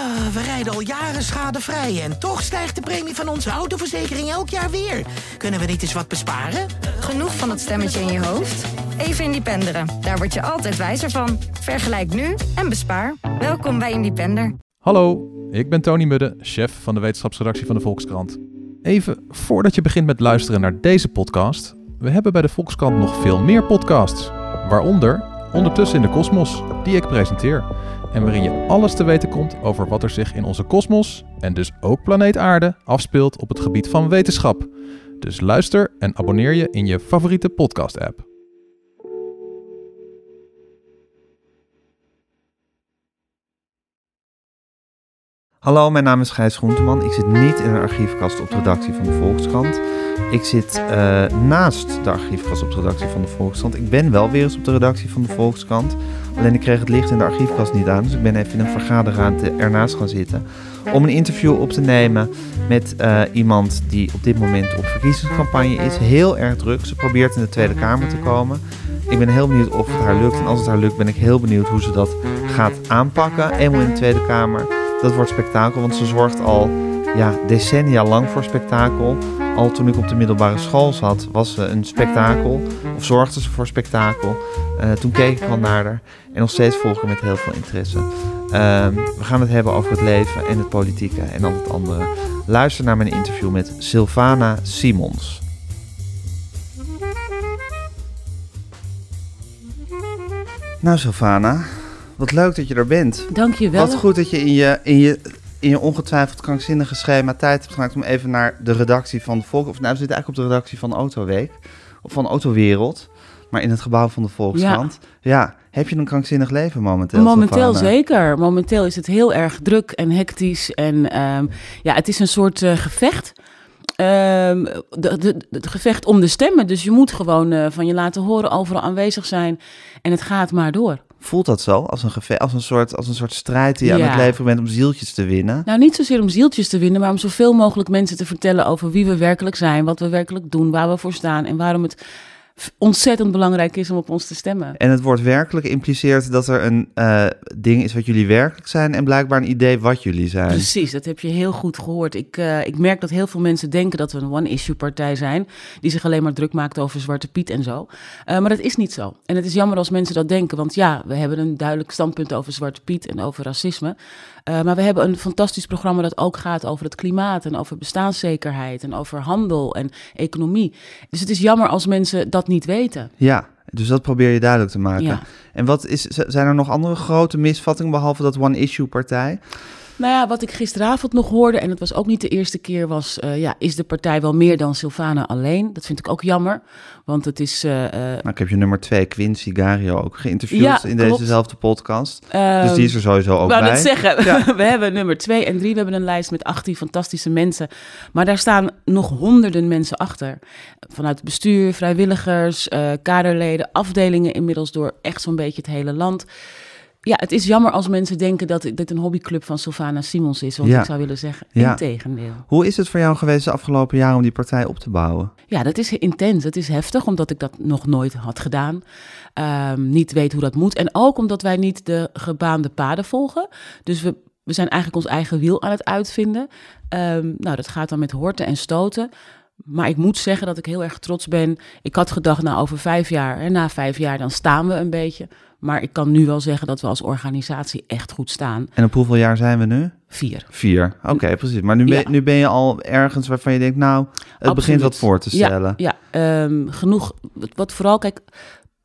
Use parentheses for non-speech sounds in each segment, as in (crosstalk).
Ah, we rijden al jaren schadevrij en toch stijgt de premie van onze autoverzekering elk jaar weer. Kunnen we niet eens wat besparen? Genoeg van dat stemmetje in je hoofd? Even Independeren. Daar word je altijd wijzer van. Vergelijk nu en bespaar. Welkom bij Independer. Hallo, ik ben Tony Mudde, chef van de wetenschapsredactie van de Volkskrant. Even voordat je begint met luisteren naar deze podcast, we hebben bij de Volkskrant nog veel meer podcasts. Waaronder Ondertussen in de Kosmos, die ik presenteer. En waarin je alles te weten komt over wat er zich in onze kosmos, en dus ook planeet Aarde, afspeelt op het gebied van wetenschap. Dus luister en abonneer je in je favoriete podcast-app. Hallo, mijn naam is Gijs Groenteman. Ik zit niet in een archiefkast op de redactie van de Volkskrant. Ik zit uh, naast de archiefkast op de redactie van de Volkskrant. Ik ben wel weer eens op de redactie van de Volkskrant. Alleen ik kreeg het licht in de archiefkast niet aan. Dus ik ben even in een vergaderruimte ernaast gaan zitten. Om een interview op te nemen met uh, iemand die op dit moment op verkiezingscampagne is. Heel erg druk. Ze probeert in de Tweede Kamer te komen. Ik ben heel benieuwd of het haar lukt. En als het haar lukt, ben ik heel benieuwd hoe ze dat gaat aanpakken. Eenmaal in de Tweede Kamer. Dat wordt spektakel, want ze zorgt al ja, decennia lang voor spektakel. Al toen ik op de middelbare school zat, was ze een spektakel. Of zorgde ze voor spektakel. Uh, toen keek ik al naar haar. En nog steeds volg ik met heel veel interesse. Uh, we gaan het hebben over het leven en het politieke en al het andere. Luister naar mijn interview met Sylvana Simons. Nou, Sylvana, wat leuk dat je er bent. Dank je wel. Wat goed dat je in je, in je, in je ongetwijfeld krankzinnige schema tijd hebt gemaakt om even naar de redactie van de Volk... Of nou, we zitten eigenlijk op de redactie van Autoweek, of van Autowereld, maar in het gebouw van de Volkskrant. Ja. ja. Heb je een krankzinnig leven momenteel? Momenteel zeker. Momenteel is het heel erg druk en hectisch. En um, ja, het is een soort uh, gevecht. Um, het gevecht om de stemmen. Dus je moet gewoon uh, van je laten horen, overal aanwezig zijn. En het gaat maar door. Voelt dat zo? Als een, gevecht, als een, soort, als een soort strijd die je ja. aan het leven bent om zieltjes te winnen? Nou, niet zozeer om zieltjes te winnen, maar om zoveel mogelijk mensen te vertellen over wie we werkelijk zijn, wat we werkelijk doen, waar we voor staan en waarom het ontzettend belangrijk is om op ons te stemmen. En het woord werkelijk impliceert dat er een uh, ding is wat jullie werkelijk zijn en blijkbaar een idee wat jullie zijn. Precies, dat heb je heel goed gehoord. Ik, uh, ik merk dat heel veel mensen denken dat we een one-issue partij zijn, die zich alleen maar druk maakt over Zwarte Piet en zo. Uh, maar dat is niet zo. En het is jammer als mensen dat denken, want ja, we hebben een duidelijk standpunt over Zwarte Piet en over racisme. Maar we hebben een fantastisch programma dat ook gaat over het klimaat en over bestaanszekerheid en over handel en economie. Dus het is jammer als mensen dat niet weten. Ja, dus dat probeer je duidelijk te maken. Ja. En wat is, zijn er nog andere grote misvattingen behalve dat one-issue-partij? Nou ja, wat ik gisteravond nog hoorde, en het was ook niet de eerste keer, was: uh, ja, is de partij wel meer dan Sylvana alleen? Dat vind ik ook jammer, want het is. Uh, nou, ik heb je nummer twee, Quincy Gario, ook geïnterviewd ja, in klopt. dezezelfde podcast. Um, dus die is er sowieso ook wou bij. Ik zeggen, ja. (laughs) we hebben nummer twee en drie. We hebben een lijst met 18 fantastische mensen. Maar daar staan nog honderden mensen achter. Vanuit het bestuur, vrijwilligers, kaderleden, afdelingen inmiddels door echt zo'n beetje het hele land ja, het is jammer als mensen denken dat dit een hobbyclub van Sylvana Simons is. Want ja. ik zou willen zeggen, ja. integendeel. Hoe is het voor jou geweest de afgelopen jaren om die partij op te bouwen? Ja, dat is intens. Dat is heftig, omdat ik dat nog nooit had gedaan. Um, niet weet hoe dat moet. En ook omdat wij niet de gebaande paden volgen. Dus we, we zijn eigenlijk ons eigen wiel aan het uitvinden. Um, nou, dat gaat dan met horten en stoten. Maar ik moet zeggen dat ik heel erg trots ben. Ik had gedacht, nou over vijf jaar, en na vijf jaar, dan staan we een beetje. Maar ik kan nu wel zeggen dat we als organisatie echt goed staan. En op hoeveel jaar zijn we nu? Vier. Vier, oké, okay, precies. Maar nu ben, ja. nu ben je al ergens waarvan je denkt, nou, het Absoluut. begint wat voor te stellen. Ja, ja um, genoeg. Wat vooral, kijk,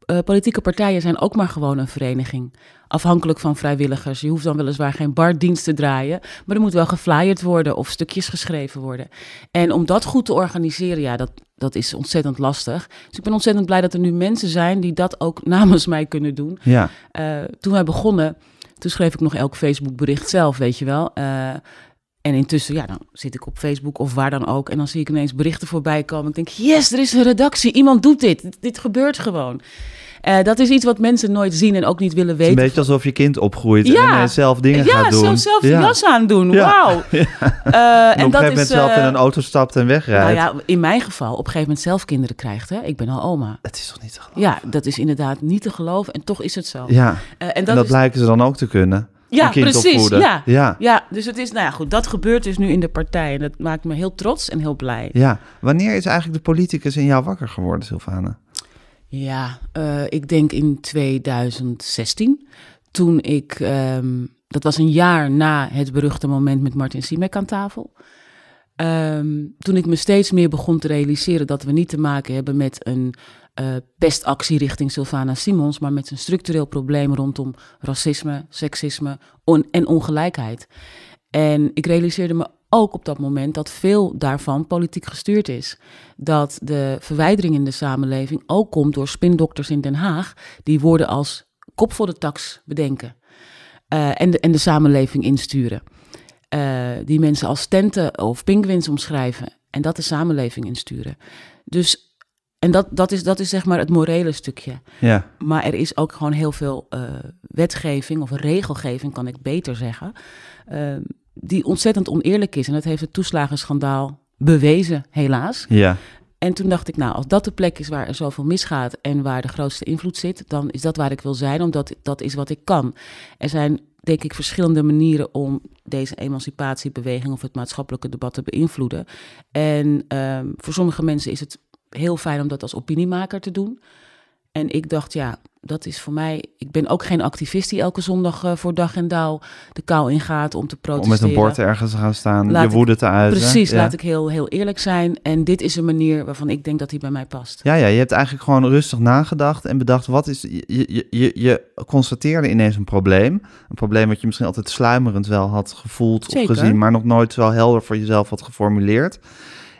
uh, politieke partijen zijn ook maar gewoon een vereniging. Afhankelijk van vrijwilligers. Je hoeft dan weliswaar geen bardienst te draaien, maar er moet wel geflyerd worden of stukjes geschreven worden. En om dat goed te organiseren, ja, dat, dat is ontzettend lastig. Dus ik ben ontzettend blij dat er nu mensen zijn die dat ook (laughs) namens mij kunnen doen. Ja. Uh, toen wij begonnen, toen schreef ik nog elk Facebook bericht zelf, weet je wel. Uh, en intussen, ja, dan zit ik op Facebook of waar dan ook. En dan zie ik ineens berichten voorbij komen. Ik denk, yes, er is een redactie. Iemand doet dit. Dit, dit gebeurt gewoon. Uh, dat is iets wat mensen nooit zien en ook niet willen weten. Het is een beetje alsof je kind opgroeit ja. en zelf dingen ja, gaat doen. Ja, zelf de jas aan doen. Wauw. (laughs) Ja. Uh, en, op een gegeven moment zelf in een auto stapt en wegrijdt. Nou ja, in mijn geval op een gegeven moment zelf kinderen krijgt. Hè? Ik ben al oma. Het is toch niet te geloven? Ja, dat is inderdaad niet te geloven. En toch is het zo. Ja, en, dat, en dat is... blijken ze dan ook te kunnen. Ja, een kind precies. opvoeden. Ja. ja. Ja, dus het is, nou ja, goed, dat gebeurt dus nu in de partij. En dat maakt me heel trots en heel blij. Ja. Wanneer is eigenlijk de politicus in jou wakker geworden, Sylvana? Ja, eh, ik denk in 2016. Toen ik, ehm, dat was een jaar na het beruchte moment met Martin Simek aan tafel. Ehm, toen ik me steeds meer begon te realiseren dat we niet te maken hebben met een eh, pestactie richting Sylvana Simons, maar met een structureel probleem rondom racisme, seksisme en ongelijkheid. En ik realiseerde me ook op dat moment dat veel daarvan politiek gestuurd is. Dat de verwijdering in de samenleving ook komt door spindokters in Den Haag, die woorden als kop voor de tax bedenken eh, en, en de samenleving insturen. Eh, die mensen als tenten of pinguïns omschrijven en dat de samenleving insturen. Dus, en dat, dat, is, dat is zeg maar het morele stukje. Ja. Maar er is ook gewoon heel veel eh, wetgeving of regelgeving, kan ik beter zeggen, eh, die ontzettend oneerlijk is. En dat heeft het toeslagenschandaal bewezen, helaas. Ja. En toen dacht ik, nou, als dat de plek is waar er zoveel misgaat en waar de grootste invloed zit, dan is dat waar ik wil zijn, omdat dat is wat ik kan. Er zijn, denk ik, verschillende manieren om deze emancipatiebeweging of het maatschappelijke debat te beïnvloeden. En ehm, voor sommige mensen is het heel fijn om dat als opiniemaker te doen. En ik dacht, ja, dat is voor mij. Ik ben ook geen activist die elke zondag eh, voor dag en dauw de kou ingaat om te Om protesteren. met een bord ergens te gaan staan, Laat je ik- woede te uiten. Precies, ja. laat ik heel, heel eerlijk zijn. En dit is een manier waarvan ik denk dat die bij mij past. Ja, ja, je hebt eigenlijk gewoon rustig nagedacht en bedacht, wat is... Je, je, je, je constateerde ineens een probleem. Een probleem wat je misschien altijd sluimerend wel had gevoeld Zeker. of gezien, maar nog nooit zo helder voor jezelf had geformuleerd.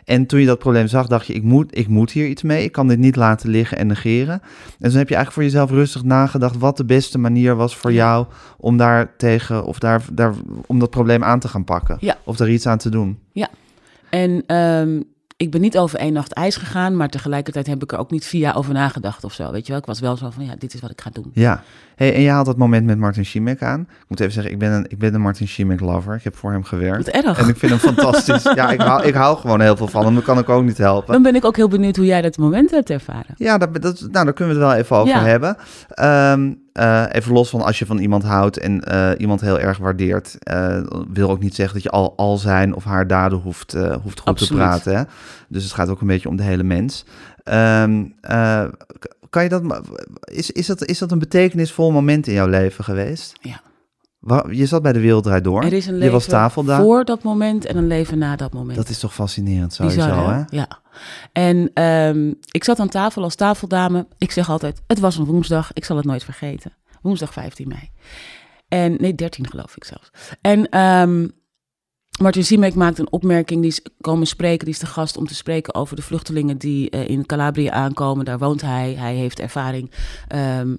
En toen je dat probleem zag, dacht je, ik moet, ik moet hier iets mee. Ik kan dit niet laten liggen en negeren. En toen heb je eigenlijk voor jezelf rustig nagedacht wat de beste manier was voor Ja. jou om daar tegen, of daar, daar, om dat probleem aan te gaan pakken. Ja. Of er iets aan te doen. En ehm, ik ben niet over één nacht ijs gegaan, maar tegelijkertijd heb ik er ook niet jaar over nagedacht of zo. Weet je wel, ik was wel zo van, ja, dit is wat ik ga doen. Ja, hey, en jij had dat moment met Martin Schimek aan. Ik moet even zeggen, ik ben een, ik ben een Martin Schimek lover. Ik heb voor hem gewerkt. Wat erg. En ik vind hem fantastisch. (laughs) ja, ik hou, ik hou gewoon heel veel van hem. Dat kan ik ook niet helpen. Dan ben ik ook heel benieuwd hoe jij dat moment hebt ervaren. Ja, dat, dat, nou, daar kunnen we het wel even over Ja. hebben. Ehm, eh, even los van als je van iemand houdt en eh, iemand heel erg waardeert, eh, wil ook niet zeggen dat je al, al zijn of haar daden hoeft, hoeft goed Absoluut. te praten. Hè? Dus het gaat ook een beetje om de hele mens. Ehm, eh, kan je dat, is, is, dat, is dat een betekenisvol moment in jouw leven geweest? Ja. Je zat bij de Wereld Door. Er is een je leven was tafeldame. voor dat moment en een leven na dat moment. Dat is toch fascinerend sowieso, Bizar, hè? Ja. En ehm, ik zat aan tafel als tafeldame. Ik zeg altijd, het was een woensdag. Ik zal het nooit vergeten. Woensdag 15 mei. En, nee, 13 geloof ik zelfs. En ehm, Martin Siemek maakt een opmerking. Die is komen spreken. Die is de gast om te spreken over de vluchtelingen die eh, in Calabria aankomen. Daar woont hij. Hij heeft ervaring ehm,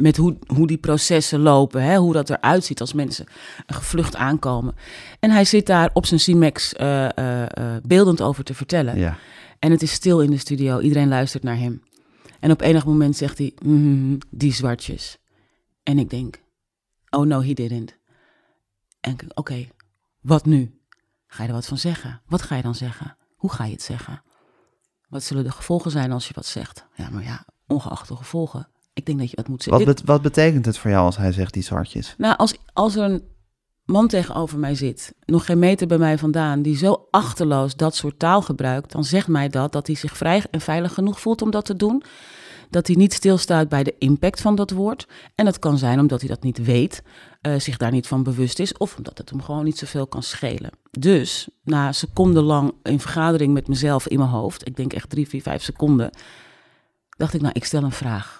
met hoe, hoe die processen lopen. Hè? Hoe dat eruit ziet als mensen gevlucht aankomen. En hij zit daar op zijn Simex eh, eh, eh, beeldend over te vertellen. Ja. En het is stil in de studio. Iedereen luistert naar hem. En op enig moment zegt hij, "Mhm, die zwartjes. En ik denk, oh no, he didn't. En ik denk, oké, wat nu? Ga je er wat van zeggen? Wat ga je dan zeggen? Hoe ga je het zeggen? Wat zullen de gevolgen zijn als je wat zegt? Ja, maar ja, ongeacht de gevolgen. Ik denk dat je wat moet Wat, zeggen. bet- wat betekent het voor jou als hij zegt die zwartjes? Nou, als, als er een man tegenover mij zit, nog geen meter bij mij vandaan, die zo achterloos dat soort taal gebruikt, dan zegt mij dat dat hij zich vrij en veilig genoeg voelt om dat te doen. Dat hij niet stilstaat bij de impact van dat woord. En dat kan zijn omdat hij dat niet weet, eh, zich daar niet van bewust is, of omdat het hem gewoon niet zoveel kan schelen. Dus na secondenlang in vergadering met mezelf in mijn hoofd, ik denk echt drie, vier, vijf seconden, dacht ik, nou, ik stel een vraag.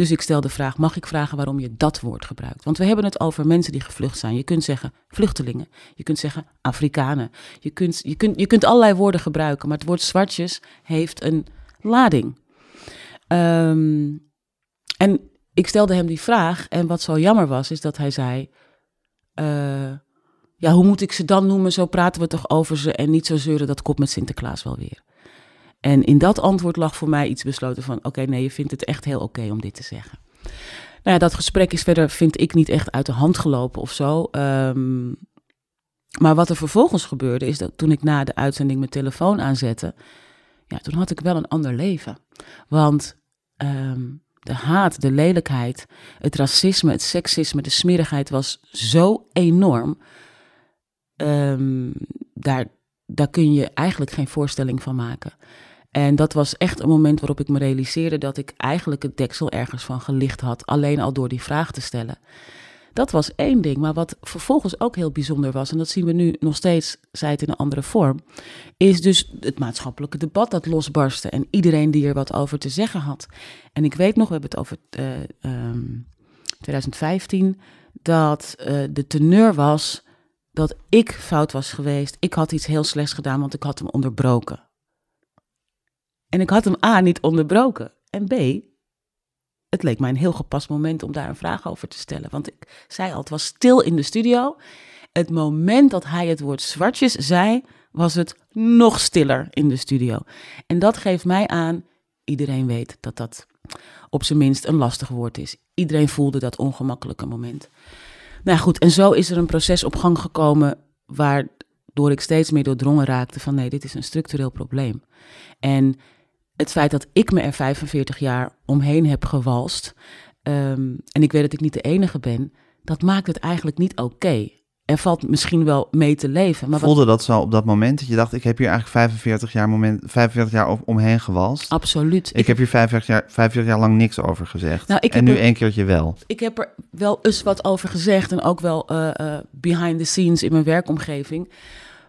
Dus ik stel de vraag: mag ik vragen waarom je dat woord gebruikt? Want we hebben het over mensen die gevlucht zijn. Je kunt zeggen vluchtelingen, je kunt zeggen Afrikanen. Je kunt, je kunt, je kunt allerlei woorden gebruiken, maar het woord zwartjes heeft een lading. Ehm, en ik stelde hem die vraag en wat zo jammer was, is dat hij zei: eh, Ja, hoe moet ik ze dan noemen? Zo praten we toch over ze en niet zo zeuren, dat komt met Sinterklaas wel weer. En in dat antwoord lag voor mij iets besloten van... oké, nee, je vindt het echt heel oké om dit te zeggen. Nou ja, dat gesprek is verder, vind ik, niet echt uit de hand gelopen of zo. Ehm, maar wat er vervolgens gebeurde, is dat toen ik na de uitzending mijn telefoon aanzette... ja, toen had ik wel een ander leven. Want ehm, de haat, de lelijkheid, het racisme, het seksisme, de smerigheid was zo enorm. Ehm, daar, daar kun je eigenlijk geen voorstelling van maken. En dat was echt een moment waarop ik me realiseerde dat ik eigenlijk het deksel ergens van gelicht had, alleen al door die vraag te stellen. Dat was één ding. Maar wat vervolgens ook heel bijzonder was, en dat zien we nu nog steeds, zij het in een andere vorm, is dus het maatschappelijke debat dat losbarstte en iedereen die er wat over te zeggen had. En ik weet nog, we hebben het over uh, 2015, dat uh, de teneur was dat ik fout was geweest. Ik had iets heel slechts gedaan, want ik had hem onderbroken. En ik had hem A niet onderbroken. En B, het leek mij een heel gepast moment om daar een vraag over te stellen. Want ik zei al, het was stil in de studio. Het moment dat hij het woord zwartjes zei, was het nog stiller in de studio. En dat geeft mij aan, iedereen weet dat dat op zijn minst een lastig woord is. Iedereen voelde dat ongemakkelijke moment. Nou goed, en zo is er een proces op gang gekomen waardoor ik steeds meer doordrongen raakte van nee, dit is een structureel probleem. En het feit dat ik me er 45 jaar omheen heb gewalst. Um, en ik weet dat ik niet de enige ben. Dat maakt het eigenlijk niet oké. Er valt misschien wel mee te leven. Maar Voelde dat zo op dat moment dat je dacht, ik heb hier eigenlijk 45 jaar, moment, 45 jaar omheen gewalst? Absoluut. Ik, heb hier 45 jaar, 45 jaar lang niks over gezegd. Nou, en nu er, één keertje wel. Ik heb er wel eens wat over gezegd en ook wel uh, uh, behind the scenes in mijn werkomgeving.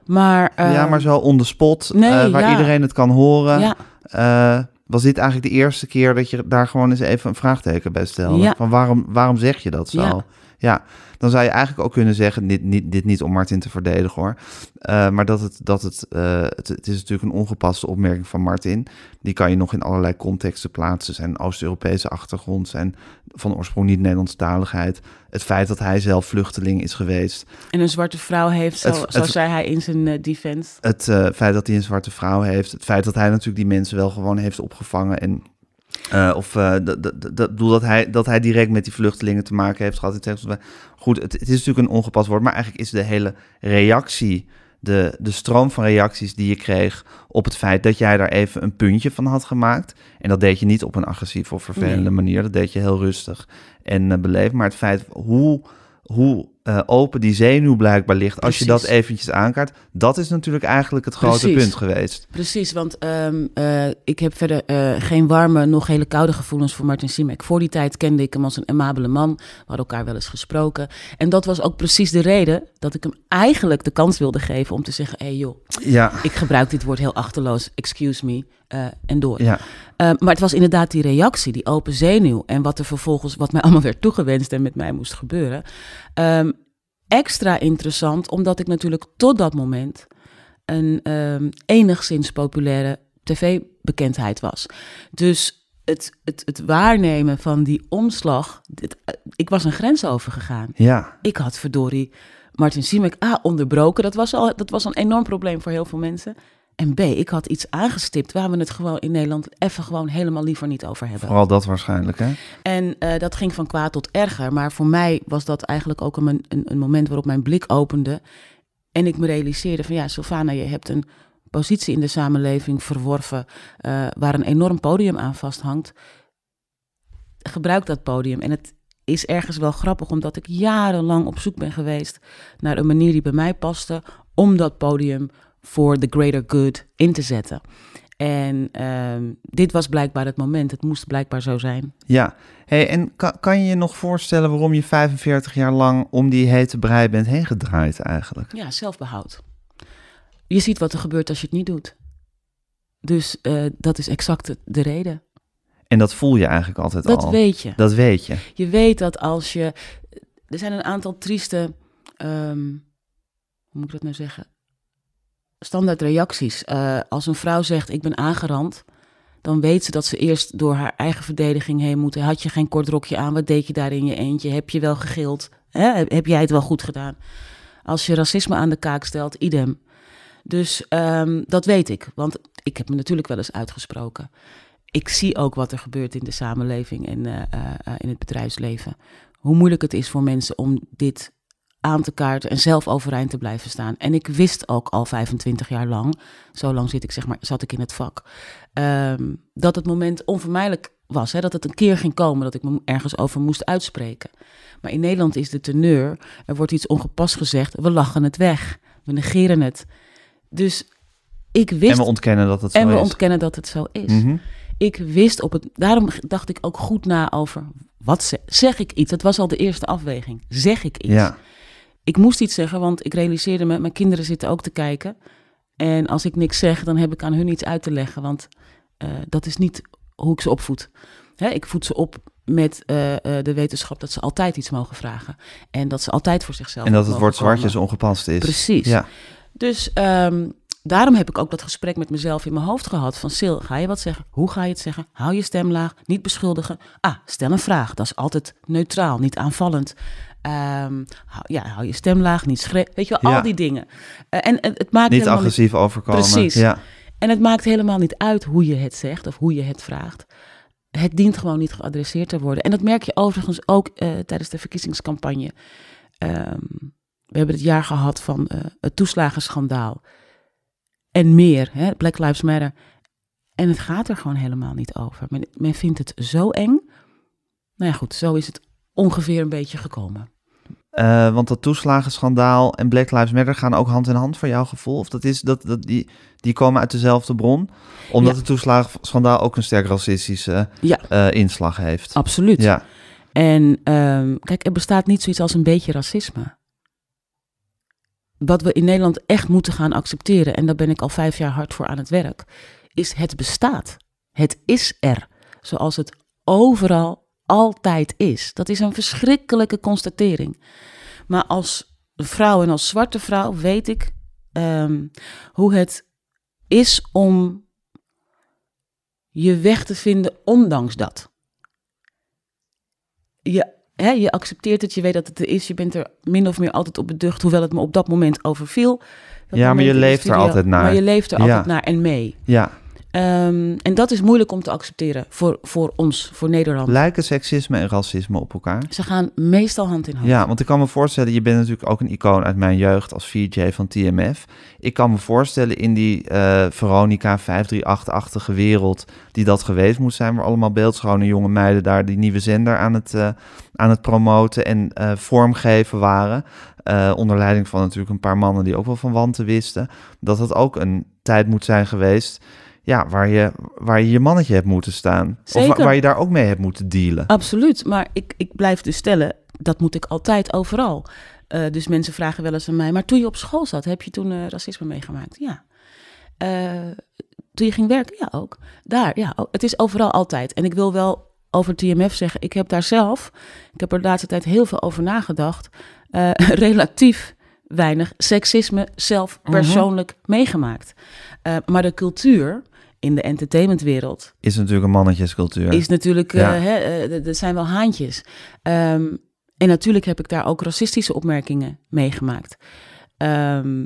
Maar, uh, ja, maar zo on the spot, nee, waar ja. iedereen het kan horen. Ja. Uh, was dit eigenlijk de eerste keer dat je daar gewoon eens even een vraagteken bij stelde? Ja. Van waarom, waarom zeg je dat zo? Ja. Ja. dan zou je eigenlijk ook kunnen zeggen, dit niet, dit niet om Martin te verdedigen hoor, uh, maar dat, het, dat het, uh, het, het, is natuurlijk een ongepaste opmerking van Martin. Die kan je nog in allerlei contexten plaatsen. Zijn Oost-Europese achtergrond, zijn van oorsprong niet Nederlandstaligheid. Het feit dat hij zelf vluchteling is geweest. En een zwarte vrouw heeft, zo, het, zo zei hij in zijn uh, defense. Het feit dat hij een zwarte vrouw heeft. Het feit dat hij natuurlijk die mensen wel gewoon heeft opgevangen. En, uh, of dat, dat hij, dat hij direct met die vluchtelingen te maken heeft gehad. Goed, het, het is natuurlijk een ongepast woord. Maar eigenlijk is de hele reactie de, de stroom van reacties die je kreeg op het feit dat jij daar even een puntje van had gemaakt. En dat deed je niet op een agressieve of vervelende manier. Dat deed je heel rustig en uh, beleefd. Maar het feit hoe, hoe uh, open die zenuw blijkbaar ligt, als je dat eventjes aankaart, dat is natuurlijk eigenlijk het grote Precies. punt geweest. Precies, want um, uh, ik heb verder uh, geen warme, nog hele koude gevoelens voor Martin Simek. Voor die tijd kende ik hem als een amabele man. We hadden elkaar wel eens gesproken. En dat was ook precies de reden dat ik hem eigenlijk de kans wilde geven om te zeggen: hé hey joh, ja. ik gebruik dit woord heel achterloos, excuse me, en door. Ja. maar het was inderdaad die reactie, die open zenuw en wat er vervolgens, wat mij (laughs) allemaal werd toegewenst en met mij moest gebeuren. Um, extra interessant, omdat ik natuurlijk tot dat moment een um, enigszins populaire tv-bekendheid was. Dus het, het, het waarnemen van die omslag, dit, ik was een grens overgegaan. Ja. Ik had verdorie Martin Siemek A onderbroken. Dat was, al, dat was een enorm probleem voor heel veel mensen. En B, ik had iets aangestipt waar we het gewoon in Nederland even gewoon helemaal liever niet over hebben. Vooral dat waarschijnlijk, hè? En uh, dat ging van kwaad tot erger. Maar voor mij was dat eigenlijk ook een, een, een moment waarop mijn blik opende. En ik me realiseerde van ja, Sylvana, je hebt een positie in de samenleving verworven uh, waar een enorm podium aan vasthangt. Gebruik dat podium. En het is ergens wel grappig, omdat ik jarenlang op zoek ben geweest naar een manier die bij mij paste om dat podium voor the greater good in te zetten. En uh, dit was blijkbaar het moment. Het moest blijkbaar zo zijn. Ja, hey, en kan, kan je je nog voorstellen waarom je 45 jaar lang om die hete brei bent heen gedraaid eigenlijk? Ja, zelfbehoud. Je ziet wat er gebeurt als je het niet doet. Dus uh, dat is exact de reden. En dat voel je eigenlijk altijd dat al? Dat weet je. Dat weet je. Je weet dat als je... Er zijn een aantal trieste... Um, hoe moet ik dat nou zeggen? Standaard reacties. Uh, als een vrouw zegt ik ben aangerand, dan weet ze dat ze eerst door haar eigen verdediging heen moet. Had je geen kort rokje aan? Wat deed je daar in je eentje? Heb je wel gegild? Heb jij het wel goed gedaan? Als je racisme aan de kaak stelt, idem. Dus um, dat weet ik, want ik heb me natuurlijk wel eens uitgesproken. Ik zie ook wat er gebeurt in de samenleving en uh, uh, in het bedrijfsleven. Hoe moeilijk het is voor mensen om dit aan te kaarten en zelf overeind te blijven staan. En ik wist ook al 25 jaar lang, zo lang zit ik zeg maar, zat ik in het vak, um, dat het moment onvermijdelijk was. Hè, dat het een keer ging komen dat ik me ergens over moest uitspreken. Maar in Nederland is de teneur, er wordt iets ongepast gezegd, we lachen het weg. We negeren het. Dus ik wist... En we ontkennen dat het zo en we is. ontkennen dat het zo is. Mhm. Ik wist op het... Daarom dacht ik ook goed na over... Wat zeg, zeg ik iets? Dat was al de eerste afweging. Zeg ik iets? Ja, Ik moest iets zeggen, want ik realiseerde me... Mijn kinderen zitten ook te kijken. En als ik niks zeg, dan heb ik aan hun iets uit te leggen. Want eh, dat is niet hoe ik ze opvoed. Hè, ik voed ze op met eh, eh, de wetenschap dat ze altijd iets mogen vragen. En dat ze altijd voor zichzelf en dat het woord komen. zwartjes ongepast is. Precies. Ja, Dus ehm, daarom heb ik ook dat gesprek met mezelf in mijn hoofd gehad. Van Sil, ga je wat zeggen? Hoe ga je het zeggen? Hou je stem laag, niet beschuldigen. Ah, stel een vraag. Dat is altijd neutraal, niet aanvallend. Ehm, hou, ja, hou je stem laag, niet schreeuwen. Weet je wel, Ja. al die dingen. Eh, en het, het maakt niet agressief overkomen. Precies. Ja. en het maakt helemaal niet uit hoe je het zegt of hoe je het vraagt. Het dient gewoon niet geadresseerd te worden. En dat merk je overigens ook eh, tijdens de verkiezingscampagne. Ehm, we hebben het jaar gehad van eh, het toeslagenschandaal. En meer, hè, Black Lives Matter. En het gaat er gewoon helemaal niet over. Men, men vindt het zo eng. Nou ja, goed, zo is het ongeveer een beetje gekomen. Eh, want dat toeslagenschandaal en Black Lives Matter gaan ook hand in hand voor jouw gevoel? Of dat is, dat, dat, die, die komen uit dezelfde bron? Omdat Ja. het toeslagenschandaal ook een sterk racistische Ja, eh, inslag heeft. absoluut. Ja, En ehm, kijk, er bestaat niet zoiets als een beetje racisme. Wat we in Nederland echt moeten gaan accepteren, en daar ben ik al vijf jaar hard voor aan het werk, is het bestaat. Het is er. Zoals het overal altijd is. Dat is een verschrikkelijke constatering. Maar als vrouw en als zwarte vrouw weet ik ehm, hoe het is om je weg te vinden ondanks dat je, hè, je accepteert het, je weet dat het er is, je bent er min of meer altijd op beducht, hoewel het me op dat moment overviel. Dat Ja, maar je leeft er altijd naar. Maar je leeft er Ja. altijd naar en mee. ja. Ehm, en dat is moeilijk om te accepteren voor, voor ons, voor Nederland. Lijken seksisme en racisme op elkaar? Ze gaan meestal hand in hand. Ja, want ik kan me voorstellen, je bent natuurlijk ook een icoon uit mijn jeugd als VJ van TMF. Ik kan me voorstellen in die eh, Veronica 538-achtige wereld die dat geweest moet zijn, waar allemaal beeldschone jonge meiden daar die nieuwe zender aan het, eh, aan het promoten en eh, vormgeven waren. onder leiding van natuurlijk een paar mannen die ook wel van wanten wisten. Dat het ook een tijd moet zijn geweest ja, waar, je, waar je je mannetje hebt moeten staan. Of waar je daar ook mee hebt moeten dealen. Absoluut, maar ik, ik blijf dus stellen, dat moet ik altijd overal. Eh, dus mensen vragen wel eens aan mij, maar toen je op school zat, heb je toen eh, racisme meegemaakt? Ja. Eh, toen je ging werken? Ja, ook. Daar, ja. Het is overal altijd. En ik wil wel over TMF zeggen, ik heb daar zelf, ik heb er de laatste tijd heel veel over nagedacht, (laughs) relatief weinig seksisme zelf Mhm. persoonlijk meegemaakt. Maar de cultuur in de entertainmentwereld Is natuurlijk een mannetjescultuur. is natuurlijk, Ja. eh, hè, eh, zijn wel haantjes. Ehm, en natuurlijk heb ik daar ook racistische opmerkingen meegemaakt. Ehm,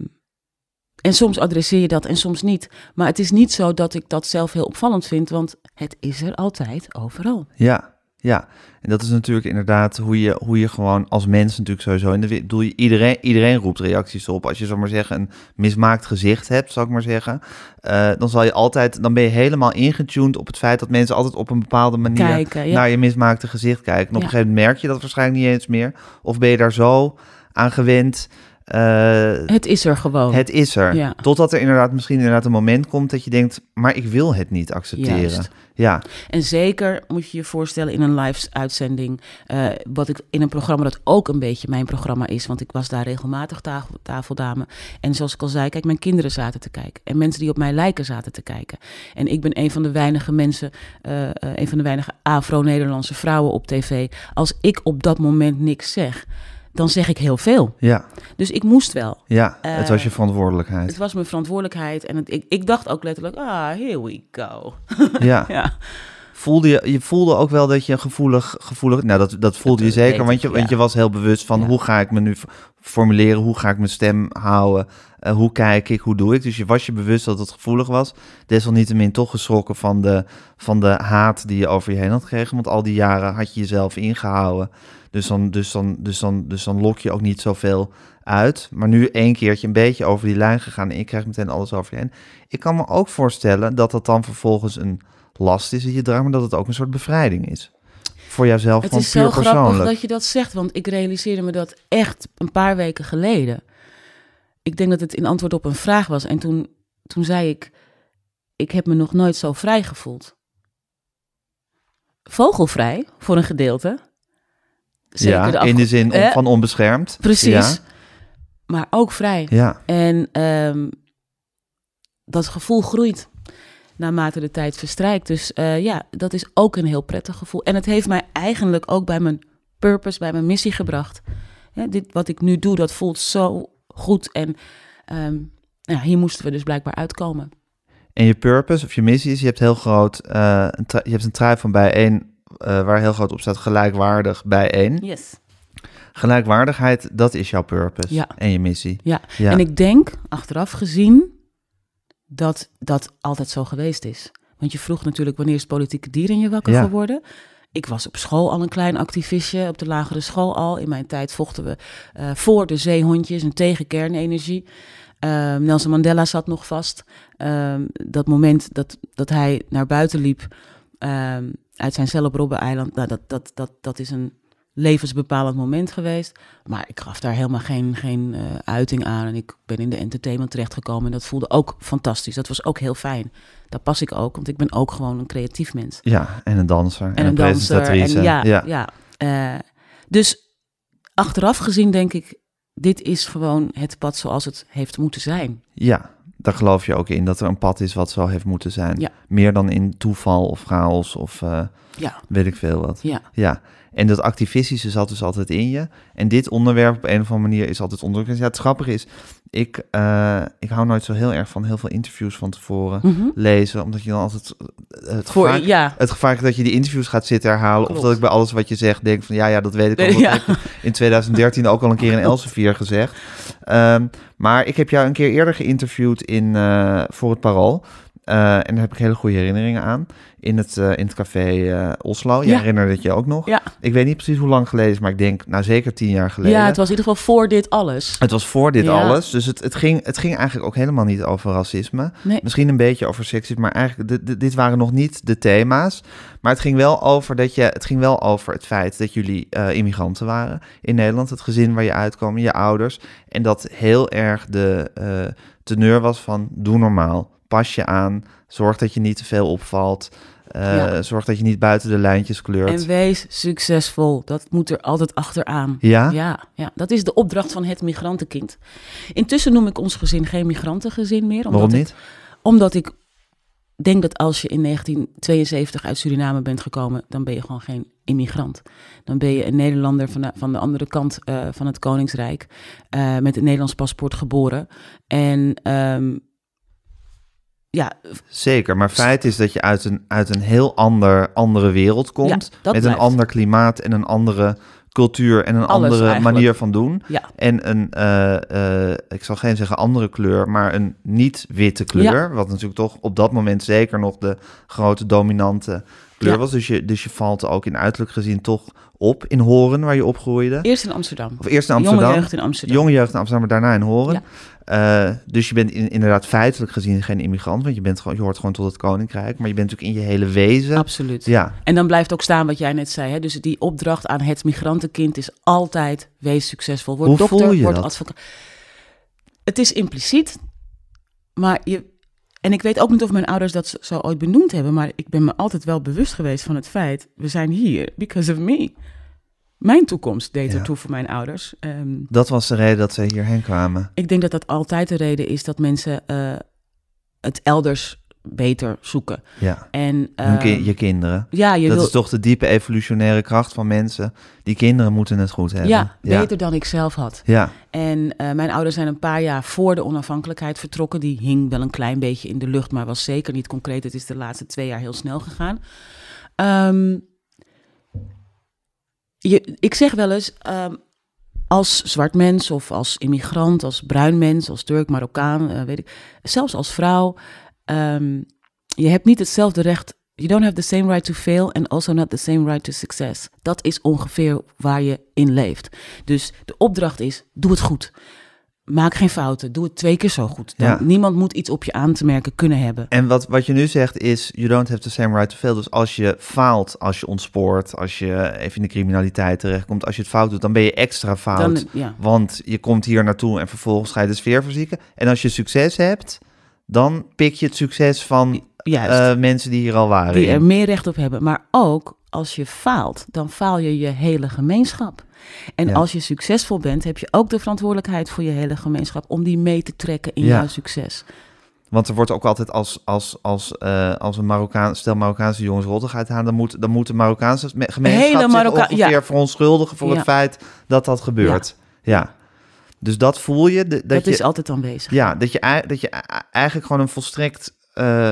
en soms adresseer je dat en soms niet. Maar het is niet zo dat ik dat zelf heel opvallend vind, want het is er altijd overal. Ja, ja. En dat is natuurlijk inderdaad hoe je, hoe je gewoon als mens natuurlijk sowieso in de wereld... Doe je, iedereen, iedereen roept reacties op. Als je, zal maar zeggen, een mismaakt gezicht hebt, zal ik maar zeggen... eh, dan zal je altijd... Dan ben je helemaal ingetuned op het feit dat mensen altijd op een bepaalde manier... Kijken, ja. naar je mismaakte gezicht kijken. En op Ja. een gegeven moment merk je dat waarschijnlijk niet eens meer. Of ben je daar zo aan gewend... eh, Het is er gewoon. het is er. Ja. Totdat er inderdaad misschien inderdaad een moment komt dat je denkt... maar ik wil het niet accepteren. Juist. Ja, En zeker moet je je voorstellen in een live-uitzending, eh, wat ik in een programma dat ook een beetje mijn programma is, want ik was daar regelmatig tafel, tafeldame. En zoals ik al zei, kijk, mijn kinderen zaten te kijken en mensen die op mij lijken zaten te kijken. En ik ben een van de weinige mensen, eh, een van de weinige Afro-Nederlandse vrouwen op tv. Als ik op dat moment niks zeg, dan zeg ik heel veel. ja, Dus ik moest wel. ja. het was je Eh, verantwoordelijkheid. Het was mijn verantwoordelijkheid en het, ik, ik dacht ook letterlijk, ah, here we go. (laughs) Ja. ja. Voelde je, je voelde ook wel dat je gevoelig, gevoelig nou dat, dat voelde je zeker, want je, ja. want je was heel bewust van Ja. hoe ga ik me nu formuleren, hoe ga ik mijn stem houden, eh, hoe kijk ik, hoe doe ik. Dus je was je bewust dat het gevoelig was. Desalniettemin toch geschrokken van de, van de haat die je over je heen had gekregen, want al die jaren had je jezelf ingehouden. Dus dan, dus dan, dus dan, dus dan lok je ook niet zoveel uit. Maar nu één keertje een beetje over die lijn gegaan en je krijgt meteen alles over je heen. Ik kan me ook voorstellen dat dat dan vervolgens een last is die je draagt, maar dat het ook een soort bevrijding is. Voor jouzelf Het is zo grappig dat je dat zegt, want ik realiseerde me dat echt een paar weken geleden. Ik denk dat het in antwoord op een vraag was. En toen, toen zei ik, ik heb me nog nooit zo vrij gevoeld. Vogelvrij, voor een gedeelte. Zeker ja, de in de zin Eh, van onbeschermd. Precies. Ja, Maar ook vrij. ja. En ehm, dat gevoel groeit naarmate de tijd verstrijkt. Dus eh, ja, dat is ook een heel prettig gevoel. En het heeft mij eigenlijk ook bij mijn purpose, bij mijn missie gebracht. Ja, dit wat ik nu doe, dat voelt zo goed. En ehm, ja, hier moesten we dus blijkbaar uitkomen. En je purpose of je missie is, je hebt heel groot, eh, een je hebt een trui van bijeen, eh waar heel groot op staat gelijkwaardig bijeen. Yes. Gelijkwaardigheid, dat is jouw purpose Ja. en je missie. Ja. Ja. en ik denk, achteraf gezien, dat dat altijd zo geweest is. Want je vroeg natuurlijk wanneer is politieke dier in je wakker Ja. geworden. Ik was op school al een klein activistje, op de lagere school al. In mijn tijd vochten we eh, voor de zeehondjes en tegen kernenergie. Ehm, Nelson Mandela zat nog vast. Ehm, dat moment dat, dat hij naar buiten liep ehm, uit zijn cel op Robben-eiland, nou, dat, dat, dat, dat is een levensbepalend moment geweest. Maar ik gaf daar helemaal geen, geen eh, uiting aan. En ik ben in de entertainment terechtgekomen en dat voelde ook fantastisch. Dat was ook heel fijn. Daar pas ik ook, want ik ben ook gewoon een creatief mens. Ja, en een danser en, En een danser. En ja, ja. ja. Eh, dus achteraf gezien denk ik, dit is gewoon het pad zoals het heeft moeten zijn. Ja, daar geloof je ook in dat er een pad is wat zo heeft moeten zijn. Ja. Meer dan in toeval of chaos of eh, Ja, weet ik veel wat. ja. Ja, en dat activistische zat dus altijd in je. En dit onderwerp op een of andere manier is altijd onderdrukt. Ja, het grappige is, ik, eh, ik hou nooit zo heel erg van heel veel interviews van tevoren Mhm. lezen. Omdat je dan altijd eh, het Voor, gevaar, ja, het gevaar is dat je die interviews gaat zitten herhalen. Klopt. Of dat ik bij alles wat je zegt denk van ja, ja, dat weet ik al. Nee, ja. heb in 2013 ook al een keer in (laughs) Elsevier gezegd. Ehm, maar ik heb jou een keer eerder geïnterviewd in, eh, voor het Parool. Eh, en daar heb ik hele goede herinneringen aan. In het, eh, in het café eh, Oslo. Je Ja. herinnerde het je ook nog. Ja. Ik weet niet precies hoe lang geleden is, maar ik denk nou zeker tien jaar geleden. ja, het was in ieder geval voor dit alles. Het was voor dit Ja. alles. Dus het, het, ging, het ging eigenlijk ook helemaal niet over racisme. Nee. Misschien een beetje over seksisme, maar eigenlijk dit, dit- waren nog niet de thema's. Maar het ging wel over dat je, het ging wel over het feit dat jullie immigranten waren in Nederland, het gezin waar je uitkwam, je ouders, en dat heel erg de teneur was van doe normaal, pas je aan, zorg dat je niet te veel opvalt, eh, Ja. zorg dat je niet buiten de lijntjes kleurt. En wees succesvol. Dat moet er altijd achteraan. ja? Ja, ja, dat is de opdracht van het migrantenkind. Intussen noem ik ons gezin geen migrantengezin meer. Omdat Waarom niet? Omdat ik denk dat als je in 1972 uit Suriname bent gekomen, dan ben je gewoon geen immigrant. Dan ben je een Nederlander van de, van de andere kant eh, van het Koningsrijk, eh, met een Nederlands paspoort geboren. En ehm, ja, Zeker, maar feit is dat je uit een, uit een heel ander, andere wereld komt. Ja, met blijft. een ander klimaat en een andere cultuur en een Alles andere eigenlijk. manier van doen. ja, En een, eh, eh, ik zal geen zeggen andere kleur, maar een niet-witte kleur. Wat natuurlijk toch op dat moment zeker nog de grote dominante kleur Ja. was. Dus je, dus je valt ook in uiterlijk gezien toch op in Horen, waar je opgroeide. eerst in Amsterdam. Of eerst in Amsterdam. Jonge jeugd in Amsterdam. Jonge jeugd in Amsterdam, maar daarna in Horen. Eh, dus je bent in- inderdaad feitelijk gezien geen immigrant, want je, bent gewoon, je hoort gewoon tot het koninkrijk. Maar je bent natuurlijk in je hele wezen. Absoluut. Ja, En dan blijft ook staan wat jij net zei. Hè? Dus die opdracht aan het migrantenkind is altijd wees succesvol. Word Hoe dokter, voel je word advocaat. Het is impliciet, maar je... En ik weet ook niet of mijn ouders dat zo ooit benoemd hebben, maar ik ben me altijd wel bewust geweest van het feit, we zijn hier because of me. Mijn toekomst deed Ja. ertoe voor mijn ouders. Ehm, dat was de reden dat ze hierheen kwamen. ik denk dat dat altijd de reden is dat mensen eh, het elders beter zoeken. Ja, En, ki- ehm, je kinderen. ja, je dat wil, is toch de diepe evolutionaire kracht van mensen. Die kinderen moeten het goed hebben. ja, ja. beter dan ik zelf had. Ja, En eh, mijn ouders zijn een paar jaar voor de onafhankelijkheid vertrokken. Die hing wel een klein beetje in de lucht, maar was zeker niet concreet. Het is de laatste twee jaar heel snel gegaan. Ehm, je, ik zeg wel eens, ehm, als zwart mens of als immigrant, als bruin mens, als Turk, Marokkaan, eh, weet ik, zelfs als vrouw, ehm, je hebt niet hetzelfde recht. You don't have the same right to fail and also not the same right to success. Dat is ongeveer waar je in leeft. Dus de opdracht is, doe het goed. Maak geen fouten. Doe het twee keer zo goed. Dan, Ja. Niemand moet iets op je aan te merken kunnen hebben. En wat, wat je nu zegt is, you don't have the same right to fail. Dus als je faalt, als je ontspoort, als je even in de criminaliteit terechtkomt, als je het fout doet, dan ben je extra fout. Dan, ja. Want je komt hier naartoe en vervolgens ga je de sfeer verzieken. En als je succes hebt, dan pik je het succes van eh, mensen die hier al waren. die er in. meer recht op hebben. Maar ook als je faalt, dan faal je je hele gemeenschap. En Ja. als je succesvol bent, heb je ook de verantwoordelijkheid voor je hele gemeenschap om die mee te trekken in Ja. jouw succes. Want er wordt ook altijd als, als, als, eh, als een Marokkaan, stel Marokkaanse jongens rottig uithalen, dan moet, dan moet de Marokkaanse me- gemeenschap Hele zich Marokka- ongeveer ja. verontschuldigen voor Ja. het feit dat dat gebeurt. Ja. Dus dat voel je. Dat, Dat, je is altijd aanwezig. Ja, dat je, dat je ei- eigenlijk gewoon een volstrekt eh,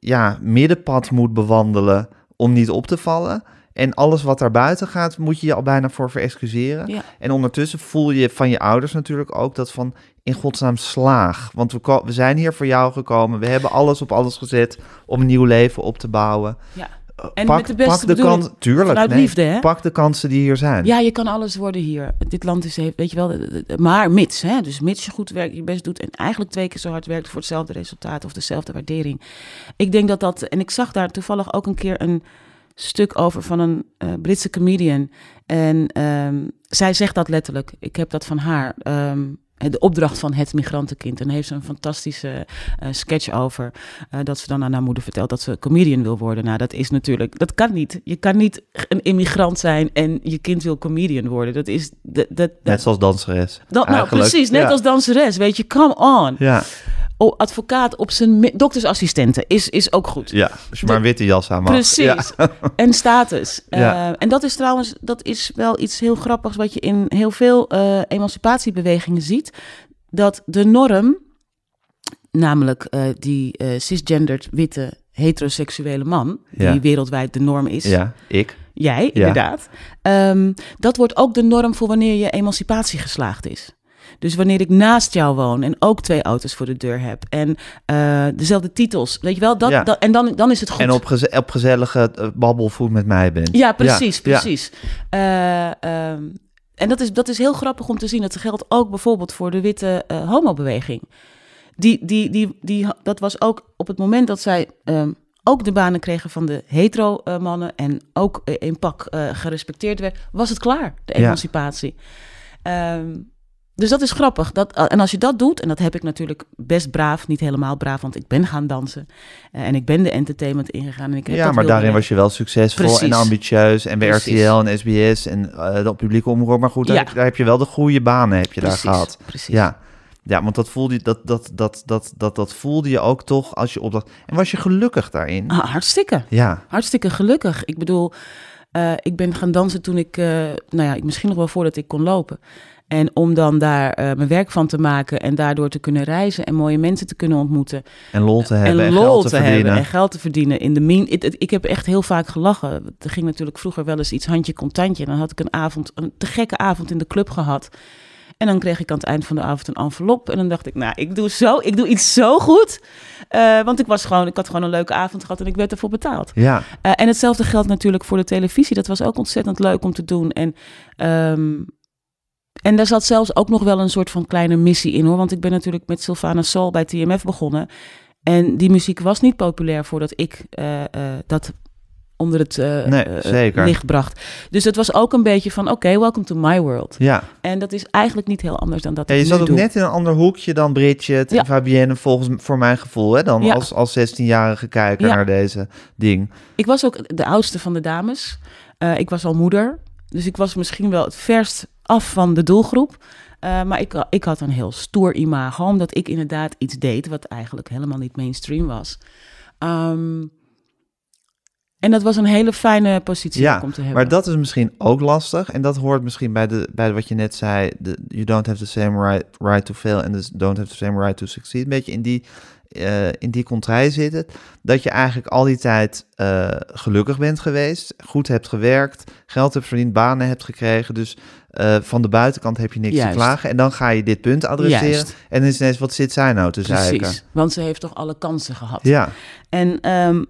ja, middenpad moet bewandelen om niet op te vallen. En alles wat daar buiten gaat, moet je je al bijna voor verexcuseren. Ja. En ondertussen voel je van je ouders natuurlijk ook dat van in godsnaam slaag. Want we, zijn hier voor jou gekomen. We hebben alles op alles gezet om een nieuw leven op te bouwen. Ja. Eh, En pak, met de beste pak de kans, tuurlijk, nee, liefde, hè? Pak de kansen die hier zijn. Ja, je kan alles worden hier. Dit land is, heeft- weet je wel, maar mits. Hè? Dus mits je goed werkt, je best doet en eigenlijk twee keer zo hard werkt voor hetzelfde resultaat of dezelfde waardering. Ik denk dat dat, en ik zag daar toevallig ook een keer een stuk over van een eh, Britse comedian. En ehm, zij zegt dat letterlijk. Ik heb dat van haar. ehm, de opdracht van het migrantenkind. En daar heeft ze een fantastische eh, sketch over. eh, dat ze dan aan haar moeder vertelt dat ze comedian wil worden. Nou, dat is natuurlijk, dat kan niet. Je kan niet een immigrant zijn en je kind wil comedian worden. Dat is, dat, dat, Net zoals danseres. dat- nou precies, net Ja. als danseres. Weet je, come on. Ja, advocaat op zijn doktersassistenten is, is ook goed. ja, als je maar een witte jas aan mag. Precies. Ja. (laughs) En status. Ja. Eh, en dat is trouwens, dat is wel iets heel grappigs wat je in heel veel eh, emancipatiebewegingen ziet. Dat de norm, namelijk eh, die cisgendered witte heteroseksuele man, Ja. die wereldwijd de norm is. ja, ik. Jij, inderdaad. Ehm, dat wordt ook de norm voor wanneer je emancipatie geslaagd is. Dus wanneer ik naast jou woon en ook twee auto's voor de deur heb en eh, dezelfde titels, weet je wel, dat, Ja. dat, en dan, dan is het goed. En op, op gezellige uh, babbelvoet met mij bent. Ja, precies, Ja, ja. precies. Eh, ehm, en dat is, dat is heel grappig om te zien. Dat geldt ook bijvoorbeeld voor de witte eh homobeweging. Die, die, die, die, dat was ook op het moment dat zij ehm, ook de banen kregen van de hetero-mannen... en ook eh, in pak eh, gerespecteerd werd, was het klaar, de Ja. emancipatie. Dus dat is grappig. Dat, eh, en als je dat doet, en dat heb ik natuurlijk best braaf, niet helemaal braaf, want ik ben gaan dansen. eh, en ik ben de entertainment ingegaan. En ik heb Ja, dat maar daarin was je wel succesvol en ambitieus. En bij Precies. RTL en SBS en eh de publieke omroep. Maar goed, daar, Ja. heb, daar heb je wel de goede banen heb je Precies, daar gehad. Precies. Ja. ja, want dat voelde, je, dat, dat, dat, dat, dat, dat voelde je ook toch als je opdacht. En was je gelukkig daarin? Ah, hartstikke. Ja, Hartstikke gelukkig. Ik bedoel, ik ben gaan dansen toen ik, nou ja, misschien nog wel voordat ik kon lopen. En om dan daar eh, mijn werk van te maken en daardoor te kunnen reizen en mooie mensen te kunnen ontmoeten. en lol te hebben en, en lol geld te, te, verdienen. hebben en geld te verdienen. In de it- it- ik heb echt heel vaak gelachen. Er ging natuurlijk vroeger wel eens iets handje contantje. En dan had ik een avond, een te gekke avond in de club gehad. En dan kreeg ik aan het eind van de avond een envelop. En dan dacht ik, nou, ik doe, zo, ik doe iets zo goed. Eh, want ik, was gewoon, ik had gewoon een leuke avond gehad en ik werd ervoor betaald. Ja, Eh, en hetzelfde geldt natuurlijk voor de televisie. Dat was ook ontzettend leuk om te doen. En, ehm, en daar zat zelfs ook nog wel een soort van kleine missie in hoor. Want ik ben natuurlijk met Sylvana Soul bij TMF begonnen. En die muziek was niet populair voordat ik eh, eh, dat onder het eh, Nee, licht bracht. Dus het was ook een beetje van, oké, welcome to my world. ja. En dat is eigenlijk niet heel anders dan dat ja ik je zat ook doe. net in een ander hoekje dan Bridget Ja. en Fabienne, volgens voor mijn gevoel. Hè? Dan Ja. als, als 16-jarige kijker naar deze ding. Ik was ook de oudste van de dames. Ik was al moeder. Dus ik was misschien wel het verst af van de doelgroep. Eh, maar ik, ik had een heel stoer imago, omdat ik inderdaad iets deed wat eigenlijk helemaal niet mainstream was. Ehm, en dat was een hele fijne positie Ja, om te hebben. Maar dat is misschien ook lastig. En dat hoort misschien bij, de, bij wat je net zei. De, you don't have the same right, right to fail and the don't have the same right to succeed. Een beetje in die, eh, in die contrai zitten. Dat je eigenlijk al die tijd eh, gelukkig bent geweest. Goed hebt gewerkt. Geld hebt verdiend. Banen hebt gekregen. Dus eh, van de buitenkant heb je niks Juist. te klagen. En dan ga je dit punt adresseren. Juist. En is ineens, wat zit zij nou te zeiken? Precies, want ze heeft toch alle kansen gehad. Ja, En ehm,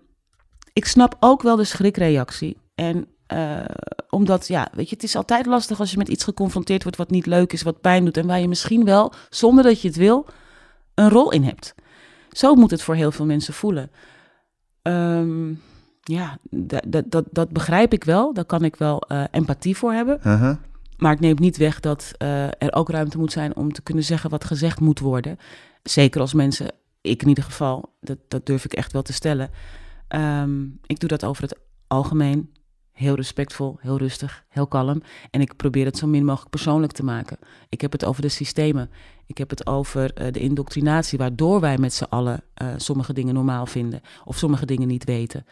ik snap ook wel de schrikreactie. En omdat, ja, weet je, het is altijd lastig als je met iets geconfronteerd wordt wat niet leuk is, wat pijn doet en waar je misschien wel, zonder dat je het wil, een rol in hebt. Zo moet het voor heel veel mensen voelen. Ehm, ja, dat, dat, dat, dat begrijp ik wel. Daar kan ik wel eh, empathie voor hebben. Uh-huh. Maar het neemt niet weg dat eh, er ook ruimte moet zijn om te kunnen zeggen wat gezegd moet worden. Zeker als mensen, ik in ieder geval, dat, dat durf ik echt wel te stellen. Ehm, ik doe dat over het algemeen. Heel respectvol, heel rustig, heel kalm. En ik probeer het zo min mogelijk persoonlijk te maken. Ik heb het over de systemen. Ik heb het over eh, de indoctrinatie, waardoor wij met z'n allen eh, sommige dingen normaal vinden. Of sommige dingen niet weten.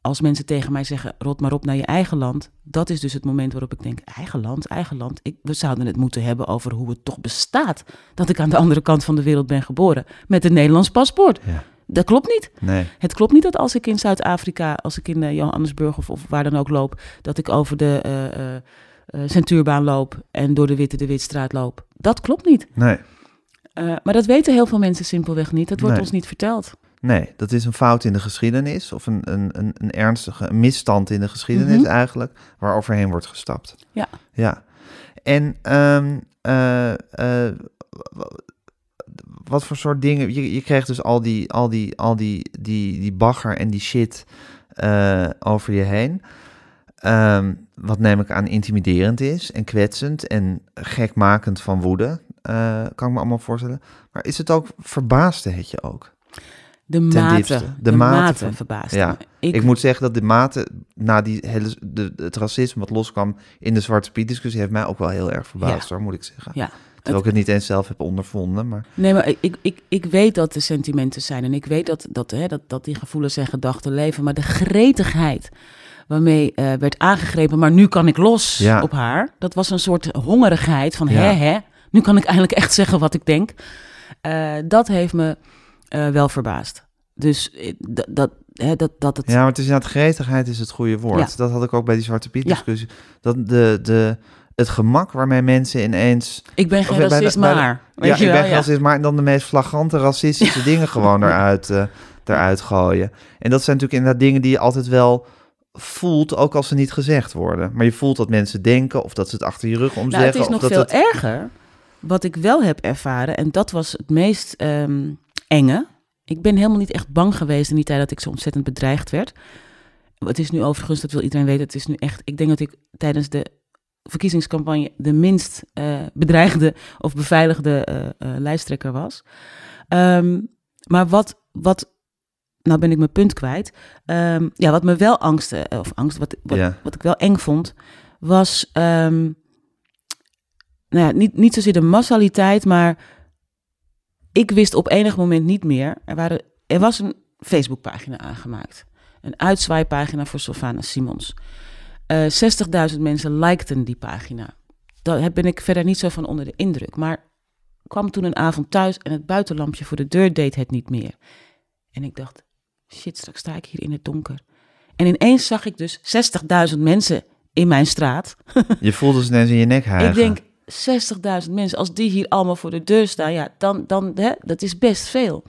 Als mensen tegen mij zeggen, rot maar op naar je eigen land. Dat is dus het moment waarop ik denk, eigen land, eigen land. Ik, we zouden het moeten hebben over hoe het toch bestaat. Dat ik aan de andere kant van de wereld ben geboren. Met een Nederlands paspoort. Ja. Dat klopt niet. Nee. Het klopt niet dat als ik in Zuid-Afrika, als ik in eh, Johannesburg of, of waar dan ook loop, dat ik over de eh, Centuurbaan loop en door de Witte de Witstraat loop. Dat klopt niet. Nee. Maar dat weten heel veel mensen simpelweg niet. Dat wordt Nee. ons niet verteld. Nee, dat is een fout in de geschiedenis. Of een, een, een, een ernstige misstand in de geschiedenis Mhm. eigenlijk. Waar overheen wordt gestapt. Ja. Ja. En w- wat voor soort dingen... Je, je kreeg dus al die, al die, al die, die, die bagger en die shit eh, over je heen. Ehm, wat neem ik aan intimiderend is en kwetsend en gekmakend van woede. eh, kan ik me allemaal voorstellen. Maar is het ook, verbaasde het je ook? De mate, de, De mate mate van- verbaast Ja. Ik, moet zeggen dat de mate na die hele, de, het racisme wat loskwam in de Zwarte Piet discussie heeft mij ook wel heel erg verbaasd hoor, moet ik zeggen. Ja. Terwijl ik het niet eens zelf heb ondervonden, maar Nee, maar ik, ik, ik, weet dat er sentimenten zijn en ik weet dat, dat, hè, dat, dat die gevoelens en gedachten leven. Maar de gretigheid waarmee eh, werd aangegrepen, maar nu kan ik los Ja. op haar. Dat was een soort hongerigheid van Ja. hè, hè, nu kan ik eindelijk echt zeggen wat ik denk. Eh, dat heeft me eh, wel verbaasd. Dus dat, dat, hè, dat, dat het... ja, maar het is inderdaad gretigheid is het goede woord. Ja. Dat had ik ook bij die Zwarte Piet discussie. Dat de, de, het gemak waarmee mensen ineens... Ik ben geen racist, maar... Weet ja, je ik wel, ben ja. racist, maar dan de meest flagrante racistische (laughs) dingen gewoon eruit, eh, eruit gooien. En dat zijn natuurlijk inderdaad dingen die je altijd wel voelt, ook als ze niet gezegd worden. Maar je voelt dat mensen denken of dat ze het achter je rug om Nou, het is of nog dat veel het... erger. Wat ik wel heb ervaren, en dat was het meest ehm, enge. Ik ben helemaal niet echt bang geweest in die tijd dat ik zo ontzettend bedreigd werd. Het is nu overigens, dat wil iedereen weten, het is nu echt... Ik denk dat ik tijdens de verkiezingscampagne de minst eh, bedreigde of beveiligde eh, eh, lijsttrekker was. Ehm, maar wat, wat, nou ben ik mijn punt kwijt. Ehm, ja, wat me wel angsten, of angst, wat, wat, Ja. wat ik wel eng vond, was ehm, nou ja, niet, niet zozeer de massaliteit, maar ik wist op enig moment niet meer. Er, waren, er was een Facebookpagina aangemaakt. Een uitzwaaipagina voor Sylvana Simons. Eh 60.000 mensen likten die pagina. Daar ben ik verder niet zo van onder de indruk. Maar kwam toen een avond thuis en het buitenlampje voor de deur deed het niet meer. En ik dacht, shit, straks sta ik hier in het donker. En ineens zag ik dus 60.000 mensen in mijn straat. (laughs) Je voelde ze ineens in je nek hijgen. Ik denk, 60.000 mensen, als die hier allemaal voor de deur staan, ja, dan, dan hè, dat is best veel.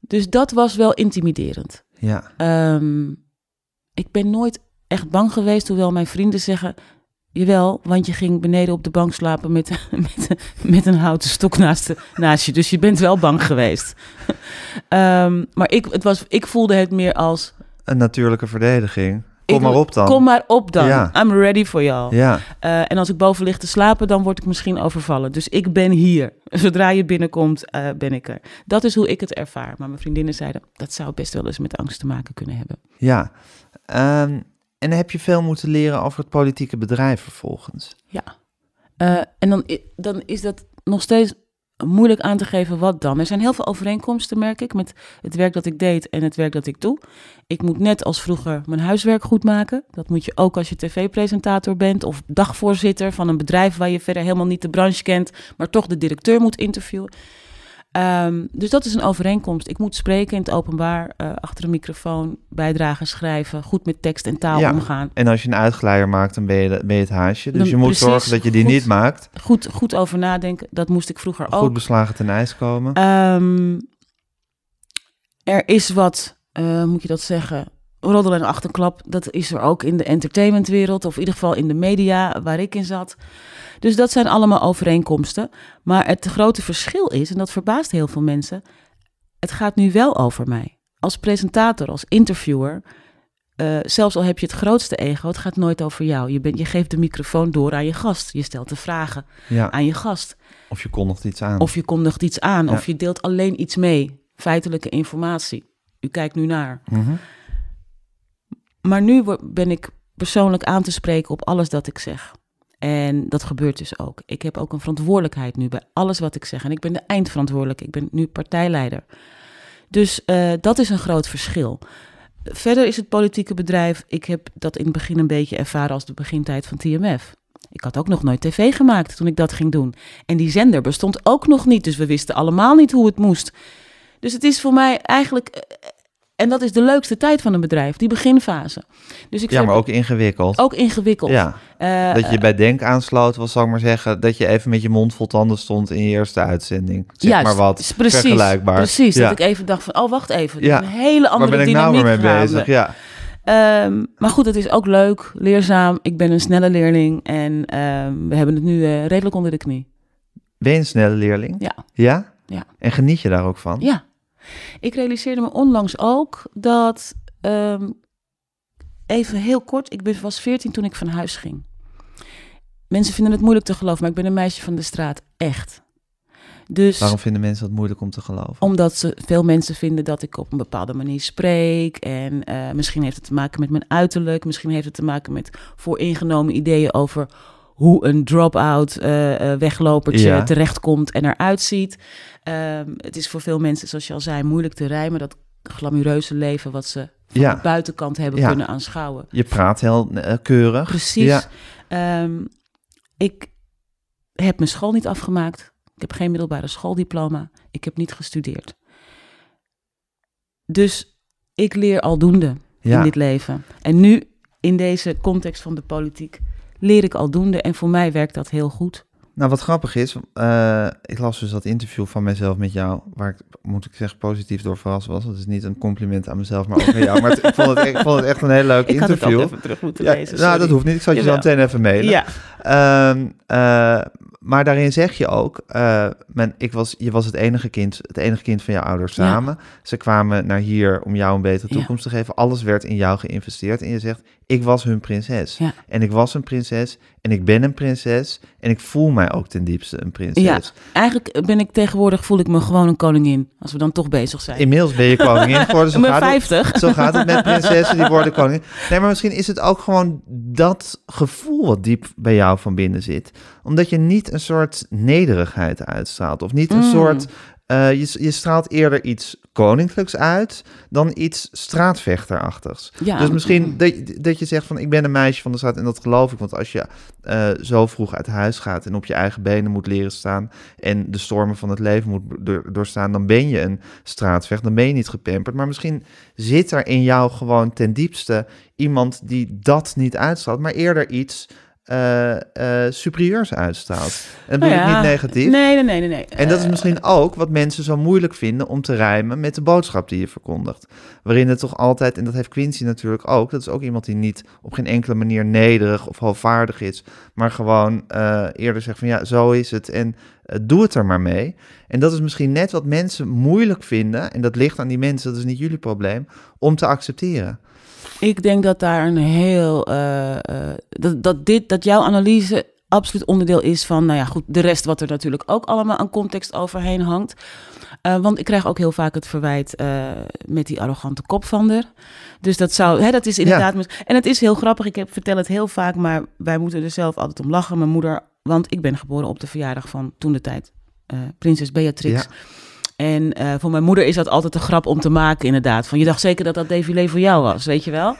Dus dat was wel intimiderend. Ja, Ehm, ik ben nooit echt bang geweest, hoewel mijn vrienden zeggen, jawel, want je ging beneden op de bank slapen met, (laughs) met, met een houten stok naast, de- naast je. Dus je bent wel bang geweest. (laughs) Ehm, maar ik, het was, ik voelde het meer als, een natuurlijke verdediging. Kom ik- maar op dan. kom maar op dan, Ja. I'm ready for jou. Ja, Eh, en als ik boven lig te slapen, dan word ik misschien overvallen. Dus ik ben hier. (laughs) Zodra je binnenkomt, eh, ben ik er. Dat is hoe ik het ervaar. Maar mijn vriendinnen zeiden, dat zou best wel eens met angst te maken kunnen hebben. ja. Ehm, en heb je veel moeten leren over het politieke bedrijf vervolgens? Ja. Eh, en dan, dan is dat nog steeds moeilijk aan te geven wat dan. Er zijn heel veel overeenkomsten, merk ik, met het werk dat ik deed en het werk dat ik doe. Ik moet net als vroeger mijn huiswerk goed maken. Dat moet je ook als je tv-presentator bent of dagvoorzitter van een bedrijf waar je verder helemaal niet de branche kent, maar toch de directeur moet interviewen. Ehm, dus dat is een overeenkomst. Ik moet spreken in het openbaar, eh, achter een microfoon, bijdragen schrijven, goed met tekst en taal Ja. omgaan. En als je een uitglijder maakt, dan ben je, de- ben je het haasje. Dus Dan je moet precies, zorgen dat je die goed. niet maakt. Goed, goed over nadenken, dat moest ik vroeger ook. Goed beslagen ten ijs komen. Ehm, er is wat, eh, moet je dat zeggen, roddel en achterklap, dat is er ook in de entertainmentwereld, of in ieder geval in de media waar ik in zat. Dus dat zijn allemaal overeenkomsten. Maar het grote verschil is, en dat verbaast heel veel mensen, het gaat nu wel over mij. Als presentator, als interviewer, uh, zelfs al heb je het grootste ego, het gaat nooit over jou. Je, bent, je geeft de microfoon door aan je gast. Je stelt de vragen Ja. aan je gast. Of je kondigt iets aan. Of je kondigt iets aan, Ja. of je deelt alleen iets mee. Feitelijke informatie. U kijkt nu naar. Mhm. Maar nu ben ik persoonlijk aan te spreken op alles dat ik zeg. En dat gebeurt dus ook. Ik heb ook een verantwoordelijkheid nu bij alles wat ik zeg. En ik ben de eindverantwoordelijk. Ik ben nu partijleider. Dus eh, dat is een groot verschil. Verder is het politieke bedrijf. Ik heb dat in het begin een beetje ervaren als de begintijd van TMF. Ik had ook nog nooit tv gemaakt toen ik dat ging doen. En die zender bestond ook nog niet. Dus we wisten allemaal niet hoe het moest. Dus het is voor mij eigenlijk. En dat is de leukste tijd van een bedrijf, die beginfase. Dus ik Ja, maar ook ingewikkeld. ook ingewikkeld. Ja, Eh, dat je bij Denk aansloot, was, zal ik maar zeggen, dat je even met je mond vol tanden stond in je eerste uitzending. Zeg juist, maar wat, precies, vergelijkbaar. Precies, ja. dat ik even dacht van, oh wacht even, Ja. is een hele andere Waar ben ik nou dynamiek weer mee bezig? Ja. Ehm, maar goed, het is ook leuk, leerzaam. Ik ben een snelle leerling en ehm, we hebben het nu eh, redelijk onder de knie. Ben je een snelle leerling? Ja. Ja? Ja. En geniet je daar ook van? Ja. Ik realiseerde me onlangs ook dat, ehm, even heel kort, ik was 14 toen ik van huis ging. Mensen vinden het moeilijk te geloven, maar ik ben een meisje van de straat, echt. Dus Waarom vinden mensen dat moeilijk om te geloven? omdat ze, veel mensen vinden dat ik op een bepaalde manier spreek. En eh, misschien heeft het te maken met mijn uiterlijk. Misschien heeft het te maken met vooringenomen ideeën over hoe een drop-out eh, eh, weglopertje Ja. terechtkomt en eruit ziet. Ehm, het is voor veel mensen, zoals je al zei, moeilijk te rijmen. Dat glamoureuze leven wat ze van Ja. de buitenkant hebben Ja. kunnen aanschouwen. Je praat heel eh, keurig. Precies. Ja. Ehm, ik heb mijn school niet afgemaakt. Ik heb geen middelbare schooldiploma. Ik heb niet gestudeerd. Dus ik leer aldoende in dit leven. En nu, in deze context van de politiek, leer ik aldoende. En voor mij werkt dat heel goed. Nou, wat grappig is, eh, ik las dus dat interview van mezelf met jou, waar ik, moet ik zeggen, positief door verrast was. Dat is niet een compliment aan mezelf, maar ook aan jou. Maar het- ik, vond het, echt- ik vond het echt een heel leuk Ik had het interview. even terug moeten ja, lezen. nou, dat hoeft niet. Ik zal je zo Jawel. meteen even mailen. Ja, Ehm, eh, maar daarin zeg je ook, eh, men, ik was, je was het enige, kind, het enige kind van jouw ouders Ja. samen. Ze kwamen naar hier om jou een betere Ja. toekomst te geven. Alles werd in jou geïnvesteerd. En je zegt, ik was hun prinses. Ja. En ik was een prinses. En ik ben een prinses. En ik voel mij ook ten diepste een prinses. Ja. eigenlijk ben ik tegenwoordig, voel ik me gewoon een koningin. Als we dan toch bezig zijn. Inmiddels ben je (laughs) koningin geworden. Zo gaat het. 50. Zo gaat het met (laughs) prinsessen, die worden koningin. Nee, maar misschien is het ook gewoon dat gevoel wat diep bij jou van binnen zit. Omdat je niet een soort nederigheid uitstraalt. Of niet een Mm. soort... eh, je, je straalt eerder iets koninklijks uit dan iets straatvechterachtigs. Ja, dus misschien mm. dat, dat je zegt van ik ben een meisje van de straat en dat geloof ik. Want als je eh, zo vroeg uit huis gaat en op je eigen benen moet leren staan en de stormen van het leven moet door- doorstaan, dan ben je een straatvechter, dan ben je niet gepamperd. Maar misschien zit er in jou gewoon ten diepste iemand die dat niet uitstraalt, maar eerder iets eh, superieurs uitstraalt. En dat Nou ik niet negatief. Nee, nee, nee, nee. nee. En dat is Eh, misschien ook wat mensen zo moeilijk vinden om te rijmen met de boodschap die je verkondigt. Waarin het toch altijd, en dat heeft Quincy natuurlijk ook, dat is ook iemand die niet op geen enkele manier nederig of hoogvaardig is, maar gewoon eerder zegt van ja, zo is het en doe het er maar mee. En dat is misschien net wat mensen moeilijk vinden, en dat ligt aan die mensen, dat is niet jullie probleem, om te accepteren. Ik denk dat daar een heel. eh, eh, dat, dat, dit, dat jouw analyse absoluut onderdeel is van. Nou ja, goed, de rest wat er natuurlijk ook allemaal aan context overheen hangt. Eh, want ik krijg ook heel vaak het verwijt met die arrogante kop van er. Dus dat zou. Hè, dat is inderdaad. En het is heel grappig. Ik heb, vertel het heel vaak, maar wij moeten er zelf altijd om lachen. Mijn moeder. Want ik ben geboren op de verjaardag van toen de tijd. prinses Beatrix. Ja. En eh, voor mijn moeder is dat altijd een grap om te maken, inderdaad. Van je dacht zeker dat dat défilé voor jou was, weet je wel?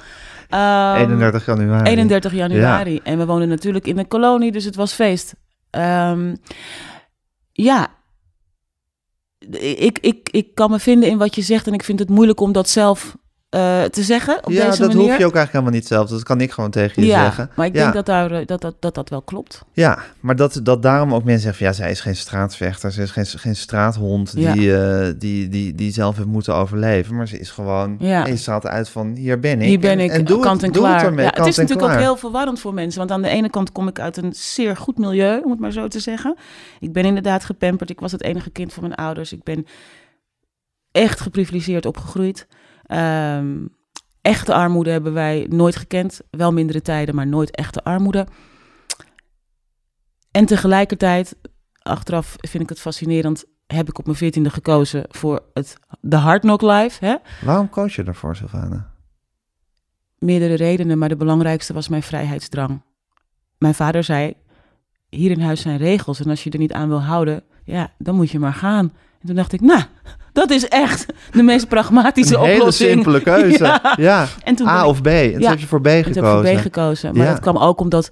Ehm, 31 januari. 31 januari. En we woonden natuurlijk in een kolonie, dus het was feest. Ehm, ja, ik, ik, ik kan me vinden in wat je zegt en ik vind het moeilijk om dat zelf eh, te zeggen op ja, deze dat manier. hoef je ook eigenlijk helemaal niet zelf. Dat kan ik gewoon tegen je ja, zeggen. maar ik ja. denk dat, daar, eh, dat, dat, dat dat wel klopt. Ja, maar dat, dat daarom ook mensen zeggen van... ja, zij is geen straatvechter, ze is geen, geen straathond... Ja. Die, eh, die, die, die zelf heeft moeten overleven. Maar ze is gewoon... Ja. Ja. Je straalt uit van, hier ben ik. Hier ben en, ik, en doe kant het, en klaar. het ermee, ja, het is en natuurlijk ook heel verwarrend voor mensen. Want aan de ene kant kom ik uit een zeer goed milieu, om het maar zo te zeggen. Ik ben inderdaad gepamperd. Ik was het enige kind van mijn ouders. Ik ben echt geprivilegeerd opgegroeid. Ehm, echte armoede hebben wij nooit gekend. Wel mindere tijden, maar nooit echte armoede. En tegelijkertijd, achteraf vind ik het fascinerend, heb ik op mijn veertiende gekozen voor het, de Hard Knock Life. Hè? Waarom koos je daarvoor, Sylvana? meerdere redenen, maar de belangrijkste was mijn vrijheidsdrang. Mijn vader zei: Hier in huis zijn regels en als je er niet aan wil houden, ja, dan moet je maar gaan. En toen dacht ik: Nou, dat is echt de meest pragmatische Een hele oplossing. simpele keuze. (laughs) Ja. Ja, En toen A ik- of B. En toen Ja. heb je voor B en toen heb gekozen. voor B gekozen. Maar dat kwam ook omdat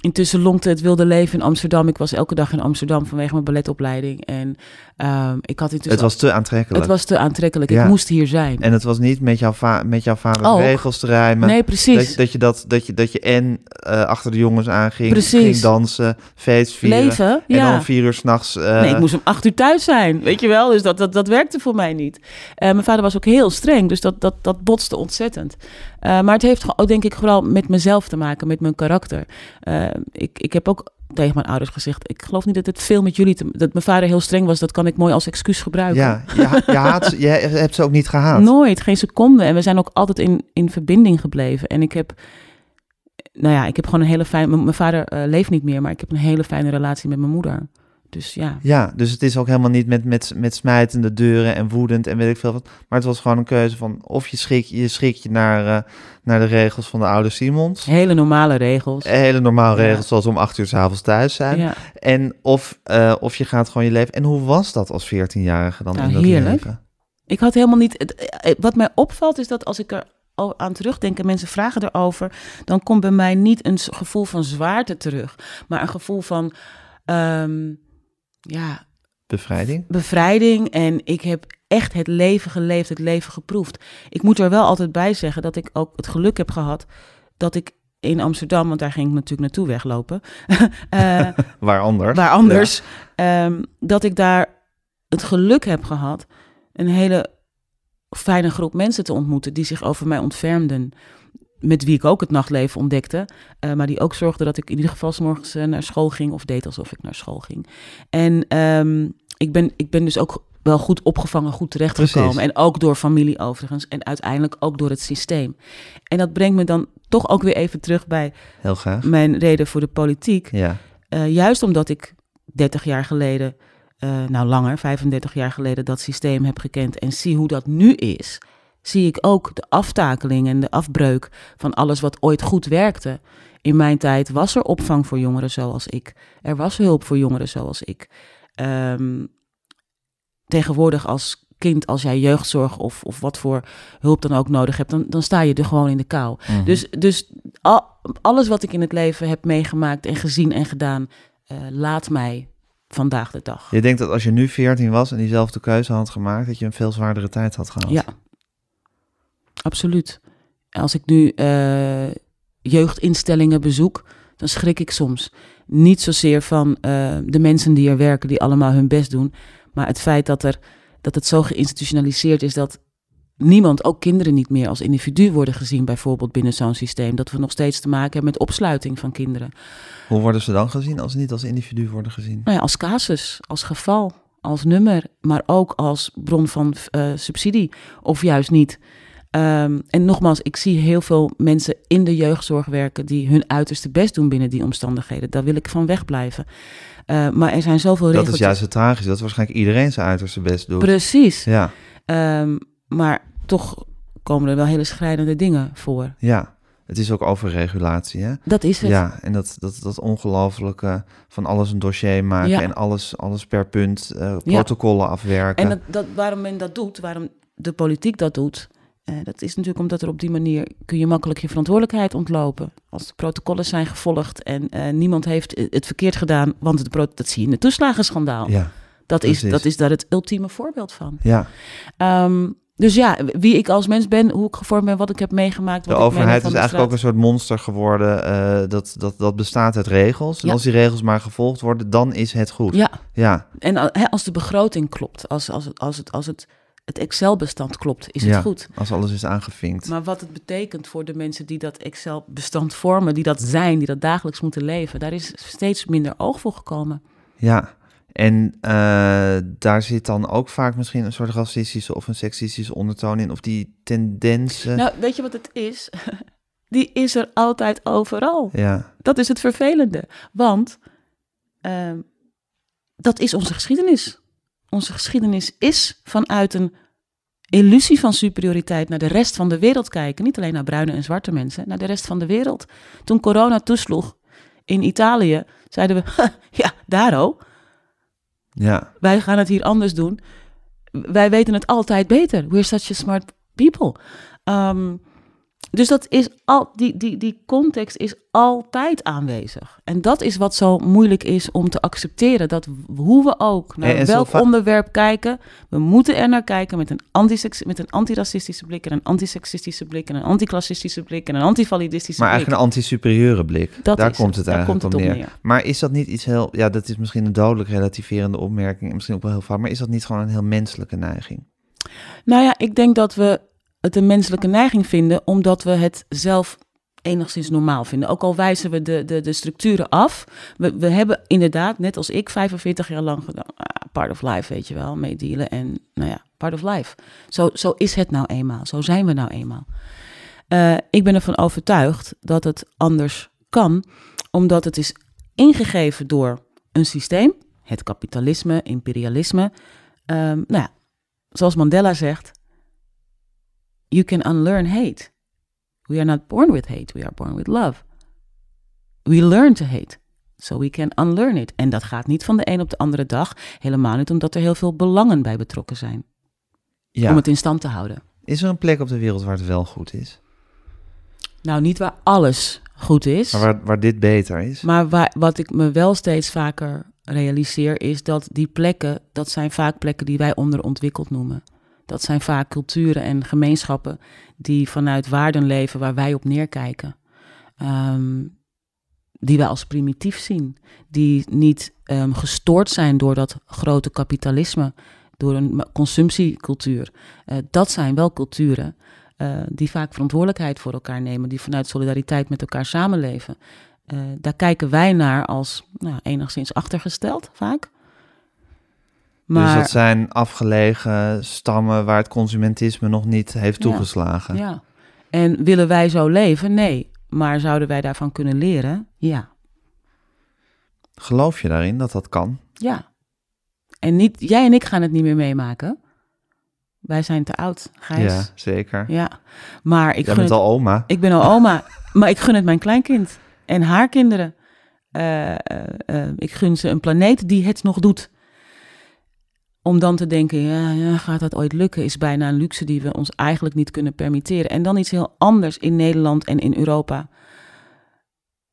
intussen lonkte het wilde leven in Amsterdam. Ik was elke dag in Amsterdam vanwege mijn balletopleiding. En ehm, ik had intussen... Het was te aantrekkelijk. het was te aantrekkelijk. Ja. Ik moest hier zijn. En het was niet met jouw, va met jouw vaders Ook. regels te rijmen. nee, precies. Dat, dat, je dat, dat, je, dat je en eh, achter de jongens aanging, Precies. ging dansen, feest vieren. Leven, En dan vier uur s'nachts... nachts. Nee, ik moest om acht uur thuis zijn, weet je wel. Dus dat, dat, dat werkte voor mij niet. Eh, mijn vader was ook heel streng, dus dat, dat, dat botste ontzettend. Eh, maar het heeft ook, denk ik, vooral met mezelf te maken, met mijn karakter. Eh, ik, ik heb ook tegen mijn ouders gezegd, ik geloof niet dat het veel met jullie... Te, dat mijn vader heel streng was, dat kan ik mooi als excuus gebruiken. Ja, je, je, haat, je hebt ze ook niet gehaat. Nooit, geen seconde. En we zijn ook altijd in, in verbinding gebleven. En ik heb, nou ja, ik heb gewoon een hele fijne... Mijn, mijn vader eh, leeft niet meer, maar ik heb een hele fijne relatie met mijn moeder. Dus ja, Ja, dus het is ook helemaal niet met, met, met smijtende deuren en woedend en weet ik veel wat. Maar het was gewoon een keuze van of je schrik je, schrik je naar, eh, naar de regels van de oude Simons. hele normale regels. Hele normale Ja. regels zoals om acht uur s'avonds thuis zijn. Ja. En of, eh, of je gaat gewoon je leven. En hoe was dat als 14-jarige dan Nou, in dat heerlijk. leven? Ik had helemaal niet. eh, Wat mij opvalt is dat als ik er al aan terugdenk en mensen vragen erover, dan komt bij mij niet een gevoel van zwaarte terug, maar een gevoel van ehm, ja, Bevrijding? bevrijding. En ik heb echt het leven geleefd, het leven geproefd. Ik moet er wel altijd bij zeggen dat ik ook het geluk heb gehad dat ik in Amsterdam, want daar ging ik natuurlijk naartoe weglopen, (laughs) eh, Waar anders? waar anders, ehm, dat ik daar het geluk heb gehad een hele fijne groep mensen te ontmoeten die zich over mij ontfermden. Met wie ik ook het nachtleven ontdekte. eh, maar die ook zorgden dat ik in ieder geval 's morgens eh, naar school ging. Of deed alsof ik naar school ging. En ehm, ik, ben, ik ben dus ook wel goed opgevangen, goed terechtgekomen. Precies. En ook door familie overigens. En uiteindelijk ook door het systeem. En dat brengt me dan toch ook weer even terug bij Heel graag. mijn reden voor de politiek. Ja. Eh, juist omdat ik 30 jaar geleden, nou langer, 35 jaar geleden, dat systeem heb gekend en zie hoe dat nu is, zie ik ook de aftakeling en de afbreuk van alles wat ooit goed werkte. In mijn tijd was er opvang voor jongeren zoals ik. Er was hulp voor jongeren zoals ik. Ehm, tegenwoordig als kind, als jij jeugdzorg of, of wat voor hulp dan ook nodig hebt, dan, dan sta je er gewoon in de kou. Mhm. Dus, dus al, alles wat ik in het leven heb meegemaakt en gezien en gedaan, eh, laat mij vandaag de dag. Je denkt dat als je nu 14 was en diezelfde keuze had gemaakt, dat je een veel zwaardere tijd had gehad. Ja, absoluut. Als ik nu eh, jeugdinstellingen bezoek, dan schrik ik soms. Niet zozeer van eh, de mensen die er werken, die allemaal hun best doen, maar het feit dat, er, dat het zo geïnstitutionaliseerd is dat niemand, ook kinderen niet meer als individu worden gezien, bijvoorbeeld binnen zo'n systeem. Dat we nog steeds te maken hebben met opsluiting van kinderen. Hoe worden ze dan gezien als ze niet als individu worden gezien? Nou ja, als casus, als geval, als nummer, maar ook als bron van eh, subsidie of juist niet. Ehm, en nogmaals, ik zie heel veel mensen in de jeugdzorg werken die hun uiterste best doen binnen die omstandigheden. Daar wil ik van wegblijven. Eh, maar er zijn zoveel Dat regels. is juist het tragische, dat waarschijnlijk iedereen zijn uiterste best doet. Precies. Ja, Ehm, maar toch komen er wel hele schrijnende dingen voor. ja. Het is ook overregulatie, hè? Dat is het. Ja, en dat, dat, dat ongelofelijke van alles een dossier maken Ja. en alles, alles per punt, eh, protocollen afwerken. En dat, dat, waarom men dat doet, waarom de politiek dat doet, eh, dat is natuurlijk omdat er op die manier kun je makkelijk je verantwoordelijkheid ontlopen. Als de protocollen zijn gevolgd en eh, niemand heeft het verkeerd gedaan, want het, dat zie je in het toeslagenschandaal. Ja, dat, is, dat is daar het ultieme voorbeeld van. ja, Ehm, Dus ja, wie ik als mens ben, hoe ik gevormd ben, wat ik heb meegemaakt. De Wat ik overheid is de eigenlijk ook een soort monster geworden. eh, dat, dat, dat bestaat uit regels. En Ja. als die regels maar gevolgd worden, dan is het goed. Ja, Ja, en als de begroting klopt, als, als, het, als, het, als het, het Excel-bestand klopt, is het goed. als alles is aangevinkt. Maar wat het betekent voor de mensen die dat Excel-bestand vormen, die dat zijn, die dat dagelijks moeten leven, daar is steeds minder oog voor gekomen. Ja, en eh, daar zit dan ook vaak misschien een soort racistische of een seksistische ondertoon in. Of die tendensen. Nou, weet je wat het is? (laughs) Die is er altijd overal. Ja, Dat is het vervelende. Want ehm, dat is onze geschiedenis. Onze geschiedenis is vanuit een illusie van superioriteit naar de rest van de wereld kijken. Niet alleen naar bruine en zwarte mensen, naar de rest van de wereld. Toen corona toesloeg in Italië, zeiden we, (laughs) ja, daar ja, wij gaan het hier anders doen. Wij weten het altijd beter. We're such a smart people. Ehm, dus dat is al, die, die, die context is altijd aanwezig. En dat is wat zo moeilijk is om te accepteren. Dat hoe we ook naar En- welk onderwerp kijken, we moeten er naar kijken met een, antisex, met een antiracistische blik en een antiseksistische blik en een anticlassistische blik en een antivalidistische maar blik. eigenlijk een anti-superieure blik. Dat daar komt het Daar eigenlijk komt het op op neer. neer. Maar is dat niet iets heel... Ja, dat is misschien een dodelijk relativerende opmerking. en Misschien ook wel heel vaak. Maar is dat niet gewoon een heel menselijke neiging? Nou ja, ik denk dat we het een menselijke neiging vinden, omdat we het zelf enigszins normaal vinden. Ook al wijzen we de, de, de structuren af. We, we hebben inderdaad, net als ik, 45 jaar lang gedaan. ah, part of life, weet je wel, meedealen. En nou ja, part of life. Zo, zo is het nou eenmaal. Zo zijn we nou eenmaal. Eh, ik ben ervan overtuigd dat het anders kan, omdat het is ingegeven door een systeem, het kapitalisme, imperialisme. Ehm, nou ja, zoals Mandela zegt, you can unlearn hate. We are not born with hate, we are born with love. We learn to hate, so we can unlearn it. En dat gaat niet van de een op de andere dag, helemaal niet omdat er heel veel belangen bij betrokken zijn Ja. om het in stand te houden. Is er een plek op de wereld waar het wel goed is? Nou, niet waar alles goed is, Maar waar, waar dit beter is? maar waar, wat ik me wel steeds vaker realiseer is dat die plekken, dat zijn vaak plekken die wij onderontwikkeld noemen. Dat zijn vaak culturen en gemeenschappen die vanuit waarden leven waar wij op neerkijken. Ehm, die wij als primitief zien. Die niet ehm, gestoord zijn door dat grote kapitalisme, door een consumptiecultuur. Eh, dat zijn wel culturen eh, die vaak verantwoordelijkheid voor elkaar nemen, die vanuit solidariteit met elkaar samenleven. Eh, daar kijken wij naar als nou, enigszins achtergesteld, vaak. Maar, Dus dat zijn afgelegen stammen waar het consumentisme nog niet heeft toegeslagen. Ja. En willen wij zo leven? Nee. Maar zouden wij daarvan kunnen leren? Ja. Geloof je daarin dat dat kan? Ja. En niet, jij en ik gaan het niet meer meemaken. Wij zijn te oud, Gijs. Ja, zeker. Ja. Maar ik Jij gun bent het, al oma. ik ben al oma, (laughs) maar ik gun het mijn kleinkind en haar kinderen. Eh, eh, eh, ik gun ze een planeet die het nog doet. Om dan te denken, ja, ja, gaat dat ooit lukken, is bijna een luxe die we ons eigenlijk niet kunnen permitteren. En dan iets heel anders in Nederland en in Europa.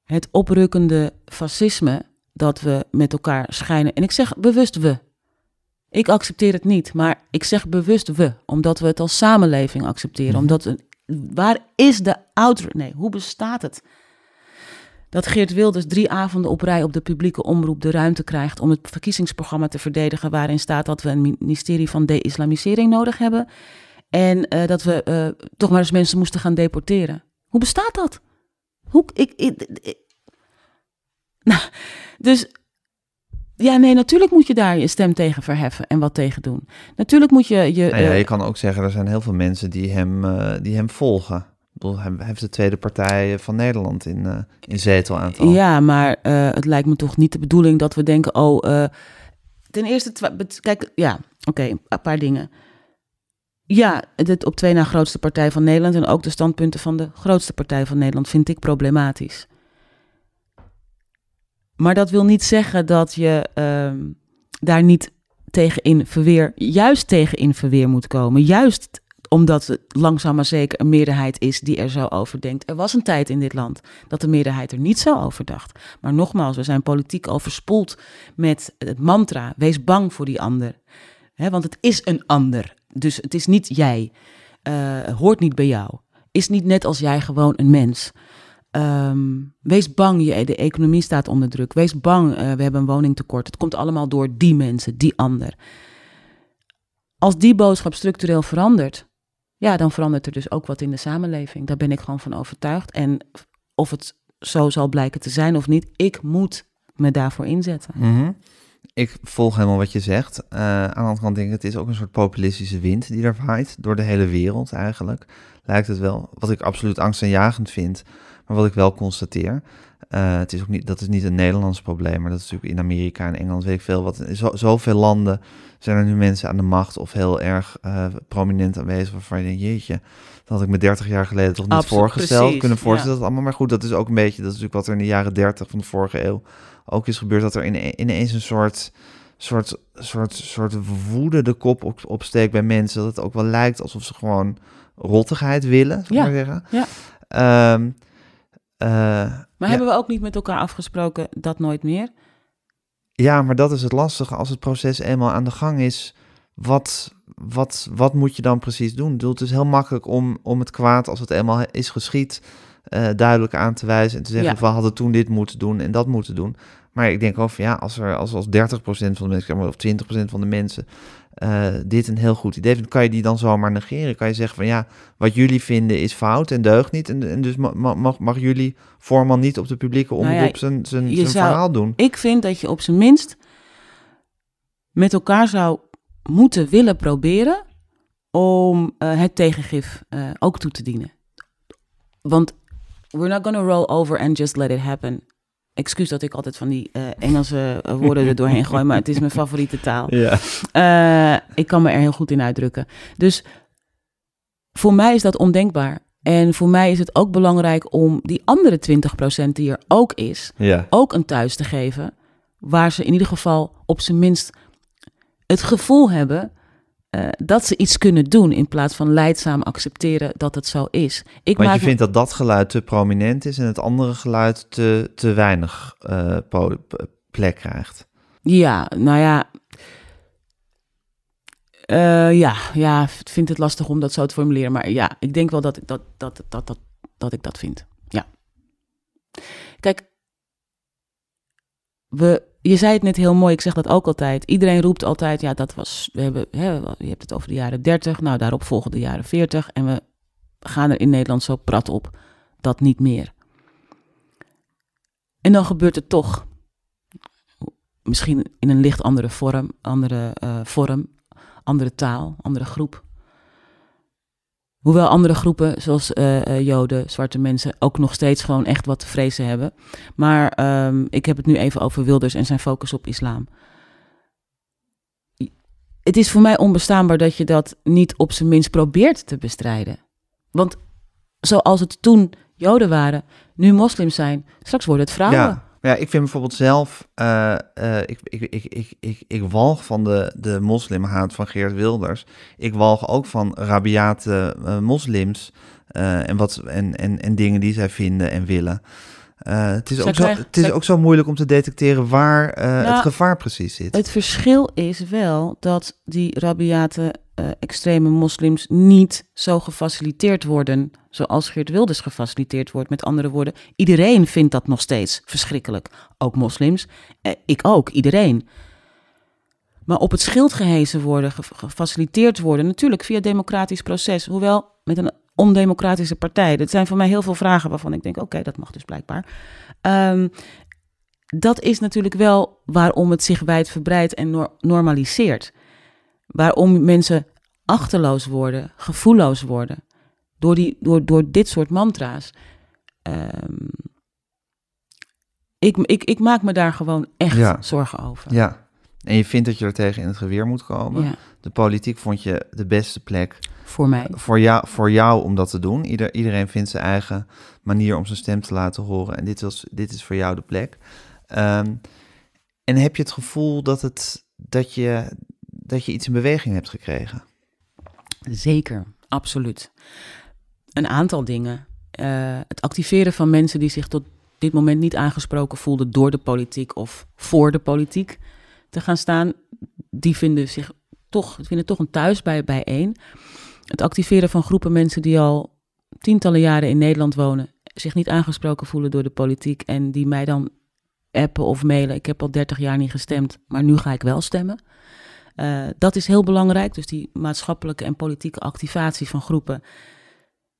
Het oprukkende fascisme dat we met elkaar schijnen. En ik zeg bewust we. Ik accepteer het niet, maar ik zeg bewust we, omdat we het als samenleving accepteren. Mhm. Omdat waar is de ouder? Nee, hoe bestaat het? Dat Geert Wilders drie avonden op rij op de publieke omroep de ruimte krijgt om het verkiezingsprogramma te verdedigen, waarin staat dat we een ministerie van de-islamisering nodig hebben. En eh, dat we eh, toch maar eens mensen moesten gaan deporteren. Hoe bestaat dat? Hoe, ik, ik, ik- (laughs) nou, dus ja, nee, natuurlijk moet je daar je stem tegen verheffen en wat tegen doen. Natuurlijk moet je je. Nou ja, eh, je kan ook zeggen, er zijn heel veel mensen die hem, die hem volgen. Bedoel, hij heeft de tweede partij van Nederland in, eh in zetelaantal. Ja, maar eh, het lijkt me toch niet de bedoeling dat we denken, oh, eh, ten eerste, kijk, ja, oké, een paar dingen. Ja, het op twee na grootste partij van Nederland en ook de standpunten van de grootste partij van Nederland vind ik problematisch. Maar dat wil niet zeggen dat je ehm, daar niet tegen in verweer, juist tegen in verweer moet komen. Juist omdat het langzaam maar zeker een meerderheid is die er zo over denkt. Er was een tijd in dit land dat de meerderheid er niet zo over dacht. Maar nogmaals, we zijn politiek overspoeld met het mantra: wees bang voor die ander. Want het is een ander. Dus het is niet jij. Eh, hoort niet bij jou. Is niet net als jij gewoon een mens. Ehm, wees bang, je, de economie staat onder druk. Wees bang, eh, we hebben een woningtekort. Het komt allemaal door die mensen, die ander. Als die boodschap structureel verandert, ja, dan verandert er dus ook wat in de samenleving. Daar ben ik gewoon van overtuigd. En of het zo zal blijken te zijn of niet, ik moet me daarvoor inzetten. Mhm. Ik volg helemaal wat je zegt. Uh, aan de andere kant denk ik, het is ook een soort populistische wind die er waait. Door de hele wereld eigenlijk. Lijkt het wel. Wat ik absoluut angstaanjagend vind. Maar wat ik wel constateer. Uh, het is ook niet, dat is niet een Nederlands probleem. Maar dat is natuurlijk in Amerika en Engeland, weet ik veel. Wat, zo, zoveel landen zijn er nu mensen aan de macht. Of heel erg uh, prominent aanwezig. Waarvan je denkt, jeetje. Dat had ik me 30 jaar geleden toch niet Absoluut, voorgesteld. precies, kunnen voorstellen ja. dat allemaal. Maar goed, dat is ook een beetje. Dat is natuurlijk wat er in de jaren 30 van de vorige eeuw ook is gebeurd. Dat er ine- ineens een soort soort, soort, soort woede de kop op, opsteekt bij mensen. Dat het ook wel lijkt alsof ze gewoon rottigheid willen, Ja, maar zeggen. ja. Ehm, eh, Maar ja, hebben we ook niet met elkaar afgesproken dat nooit meer? Ja, maar dat is het lastige. Als het proces eenmaal aan de gang is, wat, wat, wat moet je dan precies doen? Bedoel, Het is heel makkelijk om, om het kwaad, als het eenmaal is geschied, eh, duidelijk aan te wijzen en te zeggen, Ja. we hadden toen dit moeten doen en dat moeten doen. Maar ik denk ook van ja, als er als, als 30% van de mensen, of 20% van de mensen eh, dit een heel goed idee vindt, kan je die dan zomaar negeren? Kan je zeggen van ja, wat jullie vinden is fout en deugt niet. En, en dus ma- ma- mag, mag jullie voorman niet op de publieke Nou ja, omroep zijn, zijn, je zijn zou- verhaal doen? Ik vind dat je op zijn minst met elkaar zou moeten willen proberen om eh, het tegengif eh, ook toe te dienen. Want we're not gonna roll over and just let it happen. Excuus dat ik altijd van die eh, Engelse eh, woorden er doorheen gooi, maar het is mijn favoriete taal. (laughs) Ja. Eh, ik kan me er heel goed in uitdrukken. Dus voor mij is dat ondenkbaar. En voor mij is het ook belangrijk om die andere 20% die er ook is, Ja. ook een thuis te geven. Waar ze in ieder geval op zijn minst het gevoel hebben eh, dat ze iets kunnen doen. In plaats van leidzaam accepteren dat het zo is. Ik Want maak je vindt dat dat geluid te prominent is en het andere geluid te, te weinig eh, plek krijgt. Ja, nou ja. Eh, ja, ja, ik vind het lastig om dat zo te formuleren. Maar ja, ik denk wel dat ik dat, dat, dat, dat, dat, ik dat vind. Ja. Kijk, we, je zei het net heel mooi, ik zeg dat ook altijd. Iedereen roept altijd, ja, dat was, we hebben, hè, je hebt het over de jaren 30, nou daarop volgen de jaren 40. En we gaan er in Nederland zo prat op, dat niet meer. En dan gebeurt het toch misschien in een licht andere vorm, andere eh, vorm, andere taal, andere groep. Hoewel andere groepen, zoals eh, eh, Joden, zwarte mensen, ook nog steeds gewoon echt wat te vrezen hebben. Maar ehm, ik heb het nu even over Wilders en zijn focus op islam. Het is voor mij onbestaanbaar dat je dat niet op zijn minst probeert te bestrijden. Want zoals het toen Joden waren, nu moslims zijn, straks worden het vrouwen. Ja, ja, ik vind bijvoorbeeld zelf, eh, eh, ik, ik, ik, ik, ik, walg van de, de moslimhaat van Geert Wilders. Ik walg ook van rabiate eh, moslims en, wat, en, en, en dingen die zij vinden en willen. Eh, het is, Zij ook zo, het is ook zo moeilijk om te detecteren waar eh, Nou, het gevaar precies zit. Het verschil is wel dat die rabiate eh, extreme moslims niet zo gefaciliteerd worden zoals Geert Wilders gefaciliteerd wordt. Met andere woorden, iedereen vindt dat nog steeds verschrikkelijk. Ook moslims. Ik ook, iedereen. Maar op het schild gehezen worden, ge- gefaciliteerd worden, natuurlijk via democratisch proces. Hoewel met een ondemocratische partij. Dat zijn voor mij heel veel vragen waarvan ik denk, oké, dat mag dus blijkbaar. Ehm, dat is natuurlijk wel waarom het zich wijdverbreidt en nor- normaliseert. Waarom mensen achterloos worden, gevoelloos worden. Door, die, door, door dit soort mantra's. Ehm, ik, ik, ik maak me daar gewoon echt Ja. zorgen over. Ja, en je vindt dat je er tegen in het geweer moet komen. Ja, De politiek vond je de beste plek voor mij. voor jou, voor jou om dat te doen. Ieder, iedereen vindt zijn eigen manier om zijn stem te laten horen. En dit, was, dit is voor jou de plek. Ehm, en heb je het gevoel dat, het, dat, je, dat je iets in beweging hebt gekregen? Zeker, absoluut. Een aantal dingen. Eh, het activeren van mensen die zich tot dit moment niet aangesproken voelden door de politiek of voor de politiek te gaan staan, die vinden zich toch, vinden toch een thuis bij, bij één. Het activeren van groepen mensen die al tientallen jaren in Nederland wonen, zich niet aangesproken voelen door de politiek en die mij dan appen of mailen. Ik heb al 30 jaar niet gestemd, maar nu ga ik wel stemmen. Uh, dat is heel belangrijk. Dus die maatschappelijke en politieke activatie van groepen.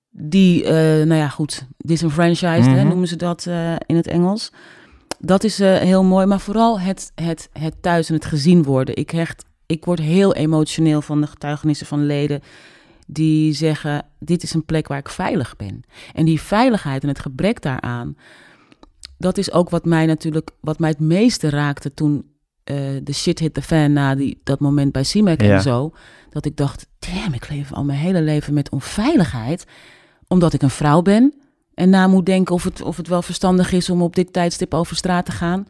Die, uh, nou ja, goed, disenfranchised mm -hmm. hè, noemen ze dat uh, in het Engels. Dat is heel mooi, maar vooral het, het, het thuis en het gezien worden. Ik, hecht, ik word heel emotioneel van de getuigenissen van leden die zeggen: Dit is een plek waar ik veilig ben. En die veiligheid en het gebrek daaraan, dat is ook wat mij natuurlijk, wat mij het meeste raakte toen uh, de shit hit the fan na die, dat moment bij CIMAC ja. en zo. Dat ik dacht, damn, ik leef al mijn hele leven met onveiligheid. Omdat ik een vrouw ben. En na moet denken of het, of het wel verstandig is om op dit tijdstip over straat te gaan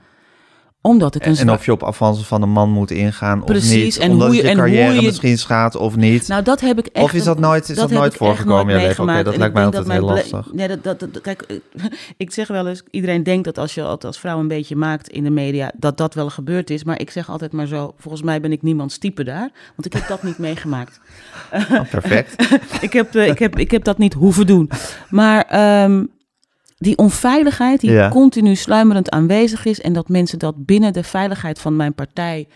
omdat ik een en of je op afstand van een man moet ingaan Precies, of niet. en omdat hoe je, carrière hoe je, misschien schaadt of niet. Nou, dat heb ik echt. of is dat nooit, is dat, nooit voorgekomen in je nooit leven? Oké, meegemaakt. dat lijkt mij altijd heel lastig. Nee, dat, dat, dat- kijk, eh, (laughs) ik zeg wel eens, iedereen denkt dat als je het als vrouw een beetje maakt in de media, dat dat wel gebeurd is. Maar ik zeg altijd maar zo, volgens mij ben ik niemands type daar, want ik heb dat niet (laughs) meegemaakt. Oh, perfect. (laughs) ik, heb, eh, ik, heb, ik heb dat niet hoeven doen. Maar ehm, die onveiligheid die Ja. continu sluimerend aanwezig is... en dat mensen dat binnen de veiligheid van mijn partij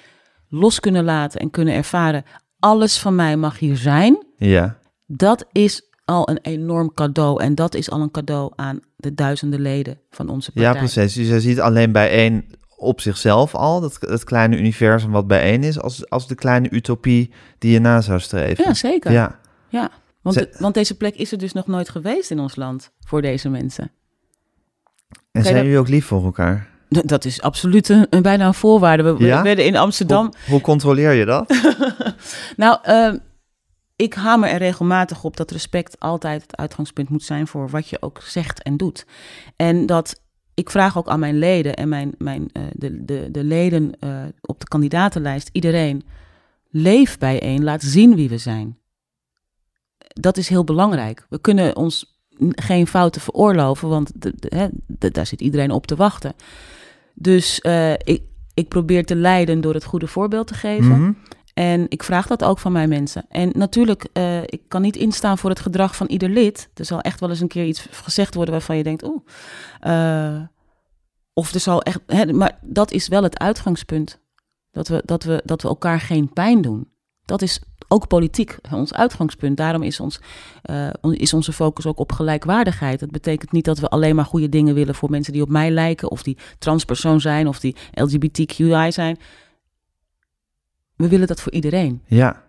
los kunnen laten en kunnen ervaren... alles van mij mag hier zijn, Ja, dat is al een enorm cadeau. En dat is al een cadeau aan de duizenden leden van onze partij. ja precies. Dus je ziet alleen bij één op zichzelf al, dat, het kleine universum wat bijeen is, als, als de kleine utopie die je na zou streven. Ja, zeker. Ja, Ja, want, de- want deze plek is er dus nog nooit geweest in ons land voor deze mensen. En zijn dat- jullie ook lief voor elkaar? Dat is absoluut een, een bijna een voorwaarde. We, Ja? werden in Amsterdam. Hoe, hoe controleer je dat? (laughs) Nou, ehm, ik hamer er regelmatig op dat respect altijd het uitgangspunt moet zijn voor wat je ook zegt en doet. En dat ik vraag ook aan mijn leden en mijn, mijn, eh, de, de, de leden eh, op de kandidatenlijst, iedereen, leef bijeen, laat zien wie we zijn. Dat is heel belangrijk. We kunnen ons geen fouten veroorloven, want de, de- hè, de- daar zit iedereen op te wachten. Dus eh, ik, ik probeer te leiden door het goede voorbeeld te geven. Mhm. En ik vraag dat ook van mijn mensen. En natuurlijk, eh, ik kan niet instaan voor het gedrag van ieder lid. Er zal echt wel eens een keer iets gezegd worden waarvan je denkt, oeh. eh, of er zal echt, hè, maar dat is wel het uitgangspunt. Dat we, dat, we, dat we elkaar geen pijn doen. Dat is ook politiek ons uitgangspunt. Daarom is, ons, eh, is onze focus ook op gelijkwaardigheid. Dat betekent niet dat we alleen maar goede dingen willen voor mensen die op mij lijken, of die transpersoon zijn, of die LGBTQI zijn. We willen dat voor iedereen. Ja.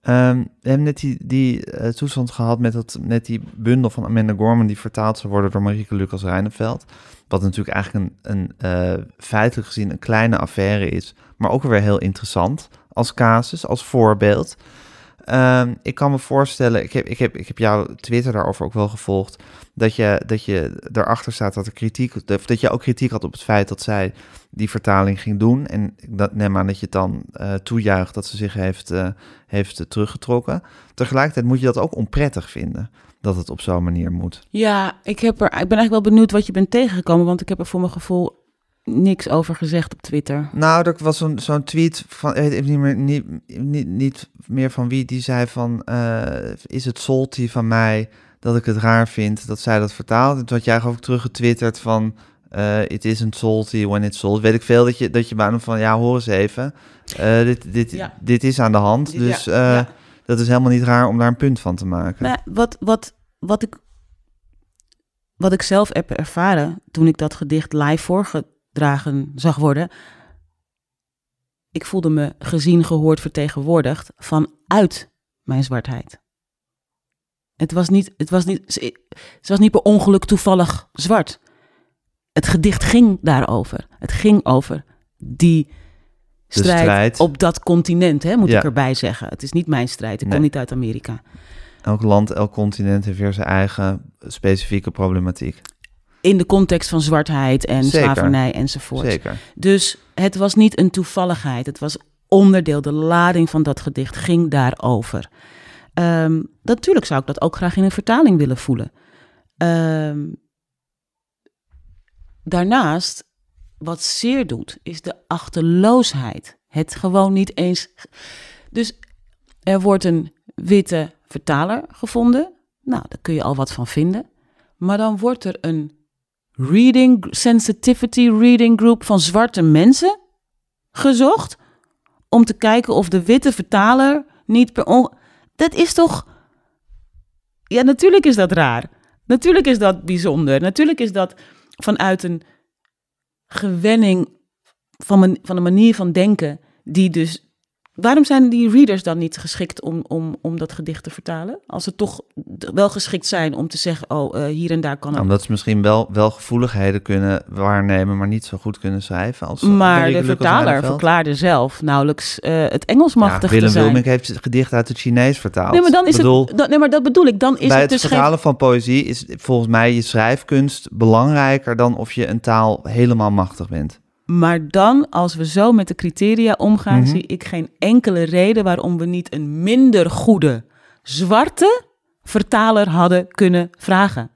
Ehm, we hebben net die, die eh, toestand gehad met, dat, met die bundel van Amanda Gorman... die vertaald zou worden door Marieke Lucas Rijneveld. Wat natuurlijk eigenlijk een, een eh, feitelijk gezien een kleine affaire is... maar ook weer heel interessant als casus, als voorbeeld. Ehm, ik kan me voorstellen, ik heb, ik, heb, ik heb jouw Twitter daarover ook wel gevolgd... dat je, dat je erachter staat dat er kritiek... dat je ook kritiek had op het feit dat zij die vertaling ging doen. En dat- neem aan dat je het dan eh toejuicht dat ze zich heeft, eh, heeft teruggetrokken. Tegelijkertijd moet je dat ook onprettig vinden, dat het op zo'n manier moet. Ja, ik, heb er, ik ben eigenlijk wel benieuwd wat je bent tegengekomen, want ik heb er voor mijn gevoel niks over gezegd op Twitter. Nou, er was zo'n zo'n tweet van, ik weet niet meer, niet, niet, niet meer van wie, die zei van, eh, is het salty van mij dat ik het raar vind dat zij dat vertaalt? En toen had jij geloof ik teruggetwitterd van, eh it isn't salty when it's salty. Weet ik veel dat je, dat je bijna van, ja, hoor eens even, Eh, dit, dit, Ja. dit is aan de hand, Ja, dus eh, ja. dat is helemaal niet raar om daar een punt van te maken. Nou, wat, wat, wat, ik, wat ik zelf heb ervaren toen ik dat gedicht live voorgedragen zag worden. Ik voelde me gezien, gehoord, vertegenwoordigd vanuit mijn zwartheid. Het was niet, het was niet, ze, ze was niet per ongeluk toevallig zwart. Het gedicht ging daarover. Het ging over die strijd, strijd. op dat continent, hè, moet Ja. ik erbij zeggen. Het is niet mijn strijd. Ik Nee. kom niet uit Amerika. Elk land, elk continent heeft weer zijn eigen specifieke problematiek. In de context van zwartheid en Zeker. slavernij enzovoort. Zeker. Dus het was niet een toevalligheid. Het was onderdeel, de lading van dat gedicht ging daarover. Ehm, natuurlijk zou ik dat ook graag in een vertaling willen voelen. Ehm, daarnaast, wat zeer doet, is de achterloosheid. het gewoon niet eens. Dus er wordt een witte vertaler gevonden. Nou, daar kun je al wat van vinden. Maar dan wordt er een reading sensitivity reading group van zwarte mensen gezocht om te kijken of de witte vertaler niet per on... Dat is toch... Ja, natuurlijk is dat raar. Natuurlijk is dat bijzonder. Natuurlijk is dat vanuit een gewenning van, een, van een manier van denken die dus Waarom zijn die readers dan niet geschikt om, om, om dat gedicht te vertalen? Als ze toch wel geschikt zijn om te zeggen, oh, uh, hier en daar kan het. Nou, omdat ze misschien wel, wel gevoeligheden kunnen waarnemen, maar niet zo goed kunnen schrijven. Als maar de vertaler verklaarde zelf nauwelijks uh, het Engels machtig ja, Willem te zijn. Willem heeft het gedicht uit het Chinees vertaald. Nee, maar dan is bedoel, het, dat, nee, maar dat bedoel ik. Dan is bij het, het dus vertalen geen... van poëzie is volgens mij je schrijfkunst belangrijker dan of je een taal helemaal machtig bent. Maar dan, als we zo met de criteria omgaan, Mhm. zie ik geen enkele reden waarom we niet een minder goede zwarte vertaler hadden kunnen vragen.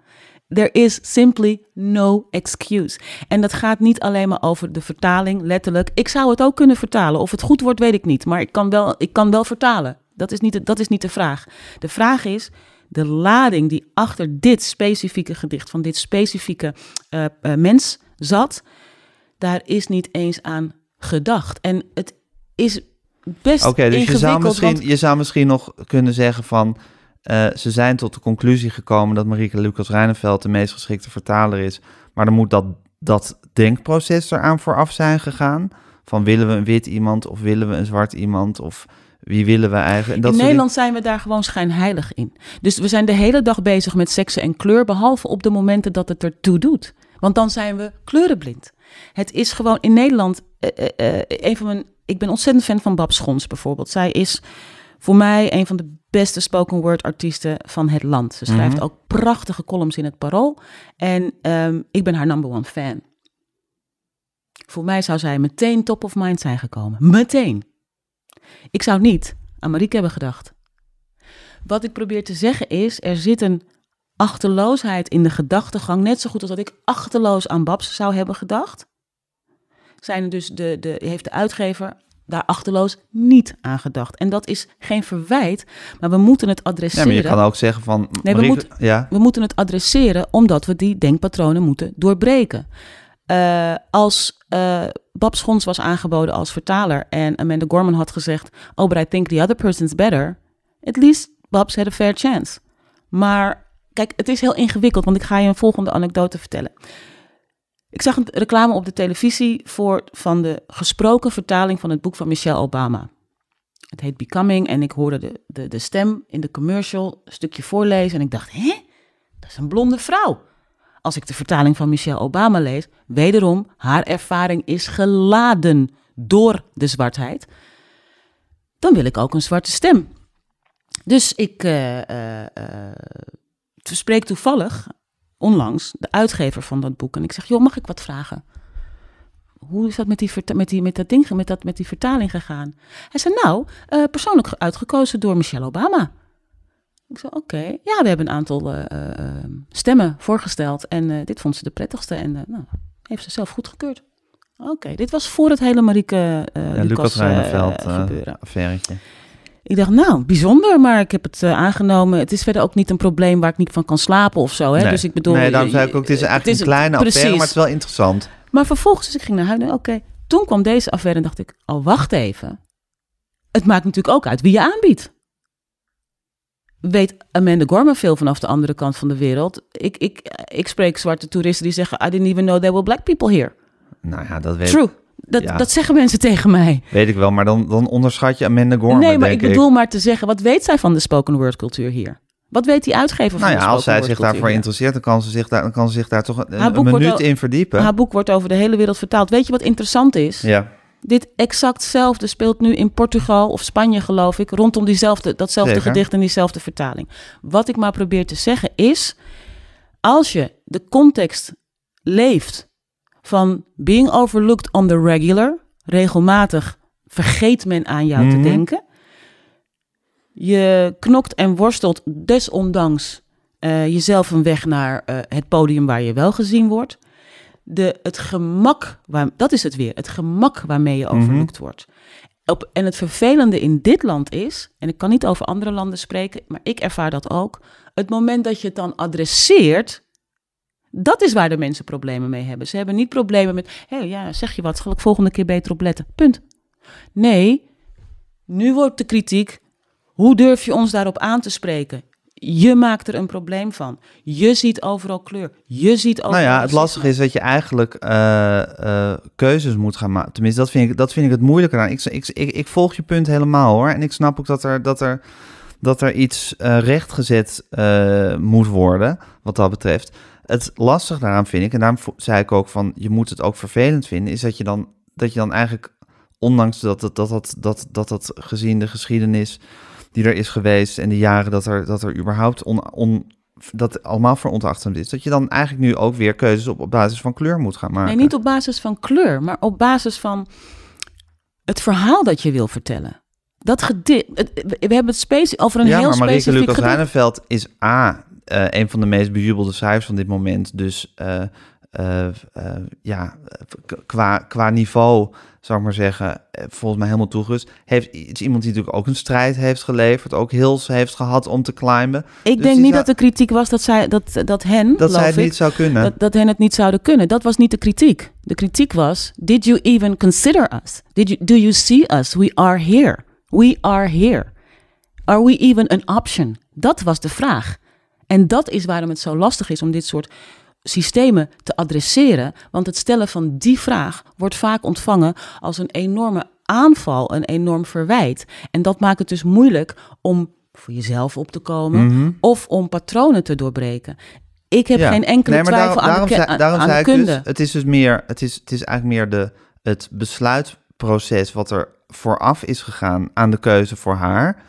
There is simply no excuse. En dat gaat niet alleen maar over de vertaling, letterlijk. Ik zou het ook kunnen vertalen. Of het goed wordt, weet ik niet. Maar ik kan wel, ik kan wel vertalen. Dat is, niet, de- dat is niet de vraag. De vraag is de lading die achter dit specifieke gedicht, van dit specifieke eh, eh, mens zat daar is niet eens aan gedacht. En het is best Oké, dus je zou, misschien, want- je zou misschien nog kunnen zeggen van... eh, ze zijn tot de conclusie gekomen dat Marieke Lucas Reineveld de meest geschikte vertaler is. Maar dan moet dat, dat denkproces eraan vooraf zijn gegaan. Van willen we een wit iemand of willen we een zwart iemand of wie willen we eigenlijk? En dat in soort Nederland zijn we daar gewoon schijnheilig in. Dus we zijn de hele dag bezig met seksen en kleur, behalve op de momenten dat het ertoe doet. Want dan zijn we kleurenblind. Het is gewoon in Nederland. eh, eh, eh, een van mijn, ik ben ontzettend fan van Bab Schons bijvoorbeeld. Zij is voor mij een van de beste spoken word artiesten van het land. Ze schrijft Mhm. ook prachtige columns in het Parool. En ehm, ik ben haar number one fan. Voor mij zou zij meteen top of mind zijn gekomen. Meteen. Ik zou niet aan Marieke hebben gedacht. Wat ik probeer te zeggen is, er zit een achterloosheid in de gedachtegang, net zo goed als dat ik achterloos aan Babs zou hebben gedacht. Zijn dus de, de, heeft de uitgever daar achterloos niet aan gedacht. En dat is geen verwijt, maar we moeten het Ja, adresseren. maar je kan ook zeggen van... Nee, we ja, We moeten het adresseren omdat we die denkpatronen moeten doorbreken. Eh, als eh Bab Schons was aangeboden als vertaler en Amanda Gorman had gezegd: Oh, but I think the other person's better. At least Babs had a fair chance. Maar kijk, het is heel ingewikkeld, want ik ga je een volgende anekdote vertellen. Ik zag een reclame op de televisie voor, van de gesproken vertaling van het boek van Michelle Obama. Het heet Becoming en ik hoorde de, de, de stem in de commercial een stukje voorlezen en ik dacht, hè? Dat is een blonde vrouw. Als ik de vertaling van Michelle Obama lees, wederom, haar ervaring is geladen door de zwartheid. Dan wil ik ook een zwarte stem. Dus ik eh, eh, eh, spreek toevallig onlangs de uitgever van dat boek. En ik zeg, joh, mag ik wat vragen? Hoe is dat met die, met die, met dat ding, met, dat, met die vertaling gegaan? Hij zei, nou, eh, persoonlijk uitgekozen door Michelle Obama. Ik zei, oké. Ja, we hebben een aantal eh, eh, stemmen voorgesteld. En dit vond ze de prettigste. En nou, heeft ze zelf goedgekeurd. Oké, dit was voor het hele Marieke ja, Lucas, Lucas eh gebeuren. Ik dacht, nou, bijzonder, maar ik heb het eh, aangenomen. Het is verder ook niet een probleem waar ik niet van kan slapen of zo. Hè? Nee. Dus ik bedoel... nee, daarom je- zei ik ook, het is eigenlijk een kleine precies. affaire, maar het is wel interessant. Maar vervolgens, dus ik ging naar huis. Oké, toen kwam deze affaire en dacht ik, oh, wacht even. Het maakt natuurlijk ook uit wie je aanbiedt. Weet Amanda Gorman veel vanaf de andere kant van de wereld? Ik, ik, ik spreek zwarte toeristen die zeggen, I didn't even know there were black people here. Nou ja, dat weet, True. Dat, ja. dat zeggen mensen tegen mij. weet ik wel, maar dan, dan onderschat je Amanda Gorman, nee, maar denk ik bedoel maar te zeggen, wat weet zij van de spoken word cultuur hier? Wat weet die uitgever van Nou ja, als zij zich daarvoor interesseert, dan kan ze zich daar, dan kan ze zich daar toch een, minuut al- in verdiepen. Haar boek wordt over de hele wereld vertaald. Weet je wat interessant is? Ja, Dit exactzelfde speelt nu in Portugal of Spanje, geloof ik, rondom diezelfde, datzelfde Zeker. gedicht en diezelfde vertaling. Wat ik maar probeer te zeggen is, als je de context leeft van being overlooked on the regular, regelmatig vergeet men aan jou te Mhm. denken. Je knokt en worstelt desondanks eh, jezelf een weg naar eh, het podium waar je wel gezien wordt. de, het gemak, waar, dat is het weer, het gemak waarmee je overlooked wordt. Op, en het vervelende in dit land is, en ik kan niet over andere landen spreken, maar ik ervaar dat ook. Het moment dat je het dan adresseert, dat is waar de mensen problemen mee hebben. Ze hebben niet problemen met, hé, hey, ja, zeg je wat, zal ik volgende keer beter opletten? Punt. Nee, nu wordt de kritiek, hoe durf je ons daarop aan te spreken? Je maakt er een probleem van. Je ziet overal kleur. Je ziet overal. Nou ja, het lastige is dat je eigenlijk eh, eh, keuzes moet gaan maken. Tenminste, dat vind ik, dat vind ik het moeilijker aan. Ik, ik, ik, ik volg je punt helemaal hoor. En ik snap ook dat er, dat er, dat er iets eh, rechtgezet moet worden, wat dat betreft. Het lastig daaraan vind ik, en daarom zei ik ook van, je moet het ook vervelend vinden, is dat je dan, dat je dan eigenlijk, ondanks dat dat, dat, dat, dat, dat, dat gezien de geschiedenis die er is geweest en de jaren dat er, dat er überhaupt on, on, dat allemaal veronachtemd is, dat je dan eigenlijk nu ook weer keuzes op, op basis van kleur moet gaan maken. Nee, niet op basis van kleur, maar op basis van het verhaal dat je wil vertellen. Dat gedi- het- we hebben het over een ja, heel maar Marieke Lucas gedicht. Is A, eh, een van de meest bejubelde schrijvers van dit moment. Dus eh, eh, ja, qua, qua niveau, zou ik maar zeggen, volgens mij helemaal toegerust. Heeft, is iemand die natuurlijk ook een strijd heeft geleverd, ook hills heeft gehad om te climben. Ik Dus denk niet zou- dat de kritiek was dat, zij, dat, dat hen, Dat zij het ik, niet zou kunnen. dat, dat hen het niet zouden kunnen. Dat was niet de kritiek. De kritiek was, did you even consider us? Did you, do you see us? We are here. We are here. Are we even an option? Dat was de vraag. En dat is waarom het zo lastig is om dit soort systemen te adresseren. Want het stellen van die vraag wordt vaak ontvangen als een enorme aanval, een enorm verwijt. En dat maakt het dus moeilijk om voor jezelf op te komen Mhm. of om patronen te doorbreken. Ik heb Ja. geen enkele Nee, maar twijfel daarom, aan de, daarom aan- daarom aan zei de ik dus, het is dus meer, het is, het is eigenlijk meer de, het besluitproces wat er vooraf is gegaan aan de keuze voor haar.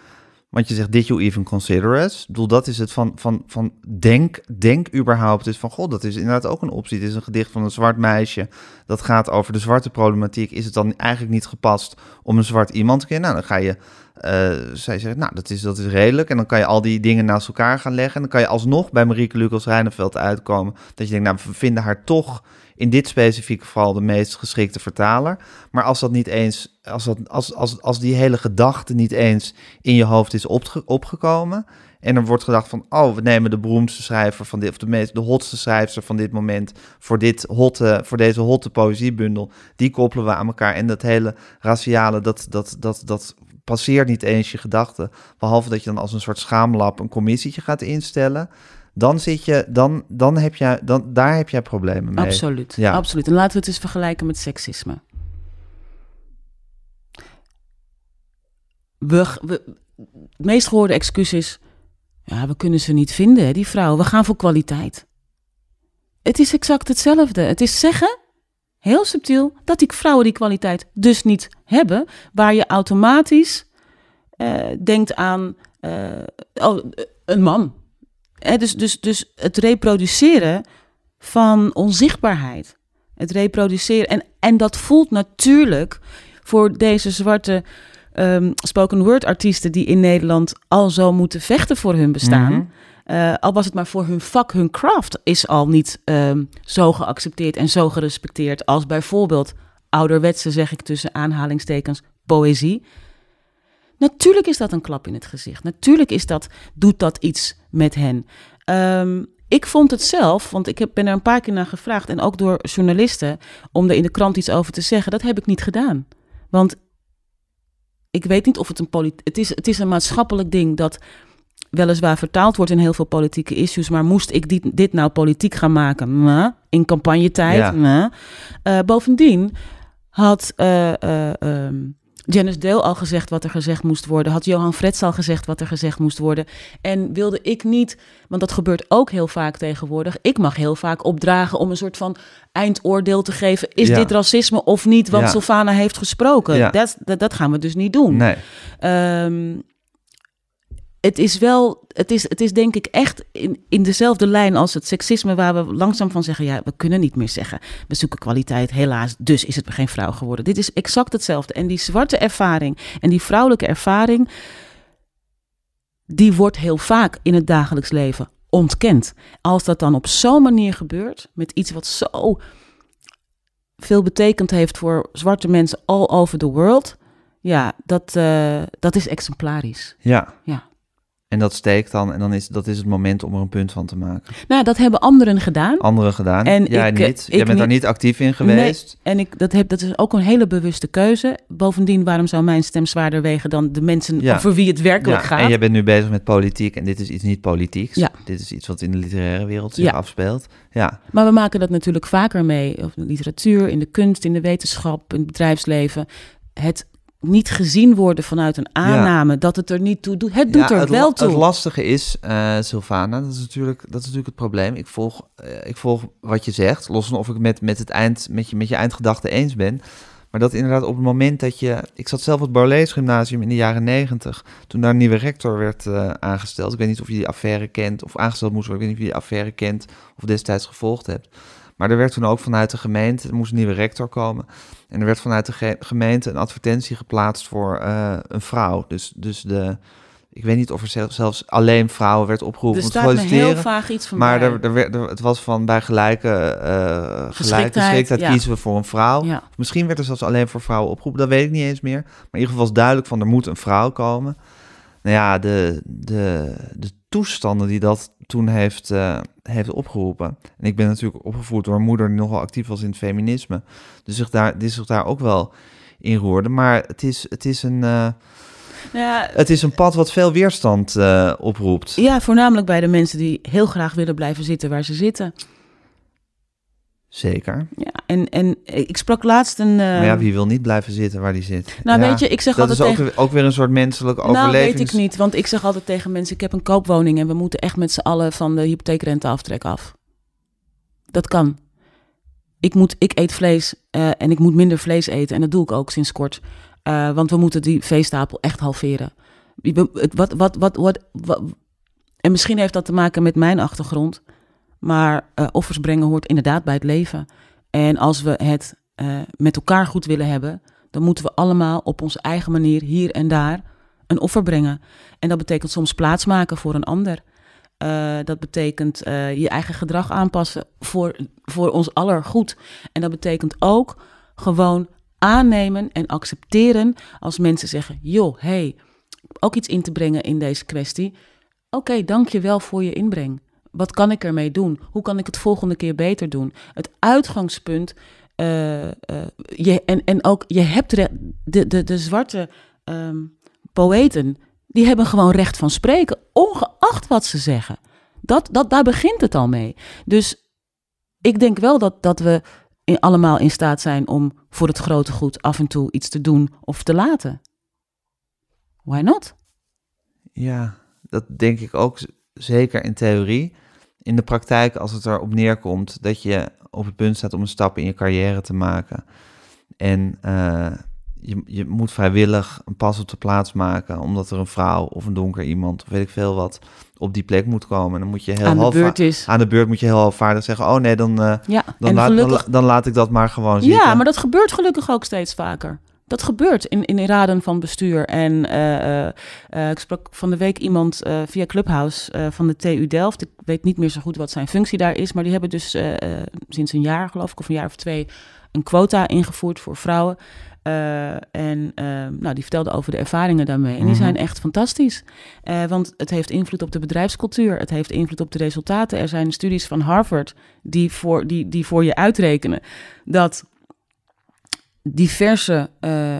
Want je zegt, did you even consider us? Ik bedoel, dat is het van, van, van denk, denk überhaupt dus van, god, dat is inderdaad ook een optie. Het is een gedicht van een zwart meisje, dat gaat over de zwarte problematiek. Is het dan eigenlijk niet gepast om een zwart iemand te kennen? Nou, dan ga je, eh, zij zegt, nou, dat is, dat is redelijk. En dan kan je al die dingen naast elkaar gaan leggen. En dan kan je alsnog bij Marieke Lucas Reineveld uitkomen. Dat je denkt, nou, we vinden haar toch in dit specifieke geval de meest geschikte vertaler. Maar als dat niet eens, als, dat, als, als, als die hele gedachte niet eens in je hoofd is opge- opgekomen. En er wordt gedacht van, oh, we nemen de beroemdste schrijver van dit, of de meest, de hotste schrijfster van dit moment voor dit hotte, voor deze hotte poëziebundel. Die koppelen we aan elkaar. En dat hele raciale, dat, dat, dat, dat passeert niet eens je gedachten. Behalve dat je dan als een soort schaamlap een commissietje gaat instellen. Dan zit je, dan, dan heb je, dan, daar heb jij problemen mee. Absoluut, Ja. absoluut. En laten we het eens vergelijken met seksisme. We, we, het meest gehoorde excuus is... Ja, we kunnen ze niet vinden, hè, die vrouwen. We gaan voor kwaliteit. Het is exact hetzelfde. Het is zeggen, heel subtiel, dat die vrouwen die kwaliteit dus niet hebben... waar je automatisch eh, denkt aan eh, oh, een man. Dus, dus, dus het reproduceren van onzichtbaarheid. Het reproduceren. En, en dat voelt natuurlijk voor deze zwarte ehm, spoken word artiesten die in Nederland al zo moeten vechten voor hun bestaan. Mhm. Eh, al was het maar voor hun vak, hun craft is al niet ehm, zo geaccepteerd en zo gerespecteerd als bijvoorbeeld ouderwetse, zeg ik tussen aanhalingstekens, poëzie. Natuurlijk is dat een klap in het gezicht. Natuurlijk is dat, doet dat iets met hen. Ehm, ik vond het zelf, want ik heb, ben er een paar keer naar gevraagd... en ook door journalisten, om er in de krant iets over te zeggen. Dat heb ik niet gedaan. Want ik weet niet of het een... polit- Het is, het is een maatschappelijk ding dat weliswaar vertaald wordt in heel veel politieke issues... maar moest ik dit, dit nou politiek gaan maken? In campagnetijd? Ja. Eh, bovendien had... eh, eh, ehm, Janice Dale al gezegd wat er gezegd moest worden. Had Johan Frets al gezegd wat er gezegd moest worden. En wilde ik niet, want dat gebeurt ook heel vaak tegenwoordig. Ik mag heel vaak opdragen om een soort van eindoordeel te geven. Is Ja. dit racisme of niet? Want Ja. Sylvana heeft gesproken. Ja. Dat, dat, dat gaan we dus niet doen. Nee. Ehm, het is wel, het is, het is denk ik echt in, in dezelfde lijn als het seksisme, waar we langzaam van zeggen: ja, we kunnen niet meer zeggen. We zoeken kwaliteit, helaas, dus is het geen vrouw geworden. Dit is exact hetzelfde. En die zwarte ervaring en die vrouwelijke ervaring, die wordt heel vaak in het dagelijks leven ontkend. Als dat dan op zo'n manier gebeurt, met iets wat zo veel betekend heeft voor zwarte mensen all over the world, ja, dat, eh, dat is exemplarisch. Ja. Ja. En dat steekt dan en dan is dat is het moment om er een punt van te maken. Nou, dat hebben anderen gedaan. Anderen gedaan. En Jij ik, eh, niet. Jij ik bent daar niet. actief in geweest. En ik, dat, heb, dat is ook een hele bewuste keuze. Bovendien, waarom zou mijn stem zwaarder wegen dan de mensen Ja. voor wie het werkelijk Ja, gaat? en jij bent nu bezig met politiek en dit is iets niet politieks. Ja. Dit is iets wat in de literaire wereld zich afspeelt. Ja, Maar we maken dat natuurlijk vaker mee. Of in de literatuur, in de kunst, in de wetenschap, in het bedrijfsleven. Het niet gezien worden vanuit een aanname dat het er niet toe doet. Het doet Ja, er het, wel toe. Het lastige is, eh Sylvana, dat is, natuurlijk, dat is natuurlijk het probleem. Ik volg, eh, ik volg wat je zegt, los van of ik het met, met, het eind, met, je, met je eindgedachte eens ben. Maar dat inderdaad op het moment dat je... Ik zat zelf op het Borlees Gymnasium in de jaren negentig, toen daar een nieuwe rector werd eh, aangesteld. Ik weet niet of je die affaire kent, of aangesteld moest worden. Ik weet niet of je die affaire kent of destijds gevolgd hebt. Maar er werd toen ook vanuit de gemeente, er moest een nieuwe rector komen. En er werd vanuit de ge- gemeente een advertentie geplaatst voor eh, een vrouw. Dus, dus de, ik weet niet of er zelfs, zelfs alleen vrouwen werd opgeroepen er om te staat heel vaag iets van Maar er, er werd, er- het was van bij gelijke, gelijke Geschiktheid, ja. kiezen we voor een vrouw. Ja. Misschien werd er zelfs alleen voor vrouwen opgeroepen, dat weet ik niet eens meer. Maar in ieder geval was duidelijk van er moet een vrouw komen. Nou ja, de, de, de toestanden die dat toen heeft, eh, heeft opgeroepen. En ik ben natuurlijk opgevoed door een moeder die nogal actief was in het feminisme. Dus zich daar, die zich daar ook wel in roerde. Maar het is, het is, een, eh, Nou ja, het is een pad wat veel weerstand eh, oproept. ja, voornamelijk bij de mensen die heel graag willen blijven zitten waar ze zitten. Zeker. Ja, en, en ik sprak laatst een... Maar ja, wie wil niet blijven zitten waar die zit? nou, Ja, weet je, ik zeg dat is altijd ook, tegen... weer- ook weer een soort menselijke Nou, overleving. weet ik niet, want ik zeg altijd tegen mensen... ik heb een koopwoning en we moeten echt met z'n allen van de hypotheekrenteaftrek af. Dat kan. Ik, moet, ik eet vlees eh, en ik moet minder vlees eten. En dat doe ik ook sinds kort. Eh, want we moeten die veestapel echt halveren. Wat, wat, wat, wat, wat- en misschien heeft dat te maken met mijn achtergrond. Maar eh, offers brengen hoort inderdaad bij het leven. En als we het eh, met elkaar goed willen hebben... dan moeten we allemaal op onze eigen manier hier en daar een offer brengen. En dat betekent soms plaatsmaken voor een ander. Eh, dat betekent je eigen gedrag aanpassen voor, voor ons aller goed. En dat betekent ook gewoon aannemen en accepteren als mensen zeggen: joh, hey, ook iets in te brengen in deze kwestie. Oké, dank je wel voor je inbreng. Wat kan ik ermee doen? Hoe kan ik het volgende keer beter doen? Het uitgangspunt. eh, eh, je, en, en ook, je hebt de, de, de zwarte ehm, poëten, die hebben gewoon recht van spreken, ongeacht wat ze zeggen. Dat, dat, daar begint het al mee. Dus ik denk wel dat, dat we in, allemaal in staat zijn om voor het grote goed af en toe iets te doen of te laten. Why not? Ja, dat denk ik ook zeker in theorie. In de praktijk, als het erop neerkomt dat je op het punt staat om een stap in je carrière te maken. En eh, je, je moet vrijwillig een pas op de plaats maken, omdat er een vrouw of een donker iemand, of weet ik veel wat, op die plek moet komen. Dan moet je heel Aan de beurt is. aan de beurt moet je heel halfvaardig zeggen, oh nee, dan, eh, Ja, dan, en laat, dan, gelukkig. dan laat ik dat maar gewoon zitten. Ja, maar dat gebeurt gelukkig ook steeds vaker. Dat gebeurt in, in raden van bestuur. En eh, eh, eh, ik sprak van de week iemand via Clubhouse van de TU Delft. Ik weet niet meer zo goed wat zijn functie daar is. Maar die hebben dus sinds een jaar, geloof ik, of een jaar of twee, een quota ingevoerd voor vrouwen. En eh, nou, die vertelde over de ervaringen daarmee. En die Mhm. zijn echt fantastisch. Want het heeft invloed op de bedrijfscultuur. Het heeft invloed op de resultaten. Er zijn studies van Harvard die voor, die, die voor je uitrekenen dat diverse eh,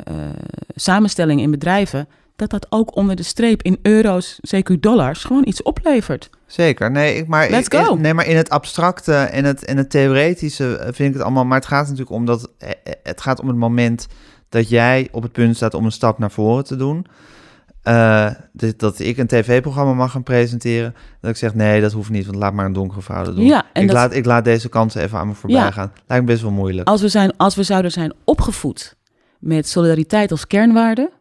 samenstellingen in bedrijven, dat dat ook onder de streep in euro's, CQ dollars, gewoon iets oplevert. Zeker, nee, ik, maar, Let's in- go. nee, maar in het abstracte en het, en het theoretische eh, vind ik het allemaal. Maar het gaat natuurlijk om dat. Het gaat om het moment dat jij op het punt staat om een stap naar voren te doen. Eh, dit- dat ik een tv-programma mag gaan presenteren. Dat ik zeg: nee, dat hoeft niet, want laat maar een donkere vrouw dat doen. Ja, en ik, dat- laat, ik laat deze kansen even aan me voorbij Ja. gaan. Lijkt me best wel moeilijk. Als we, zijn, als we zouden zijn opgevoed met solidariteit als kernwaarde,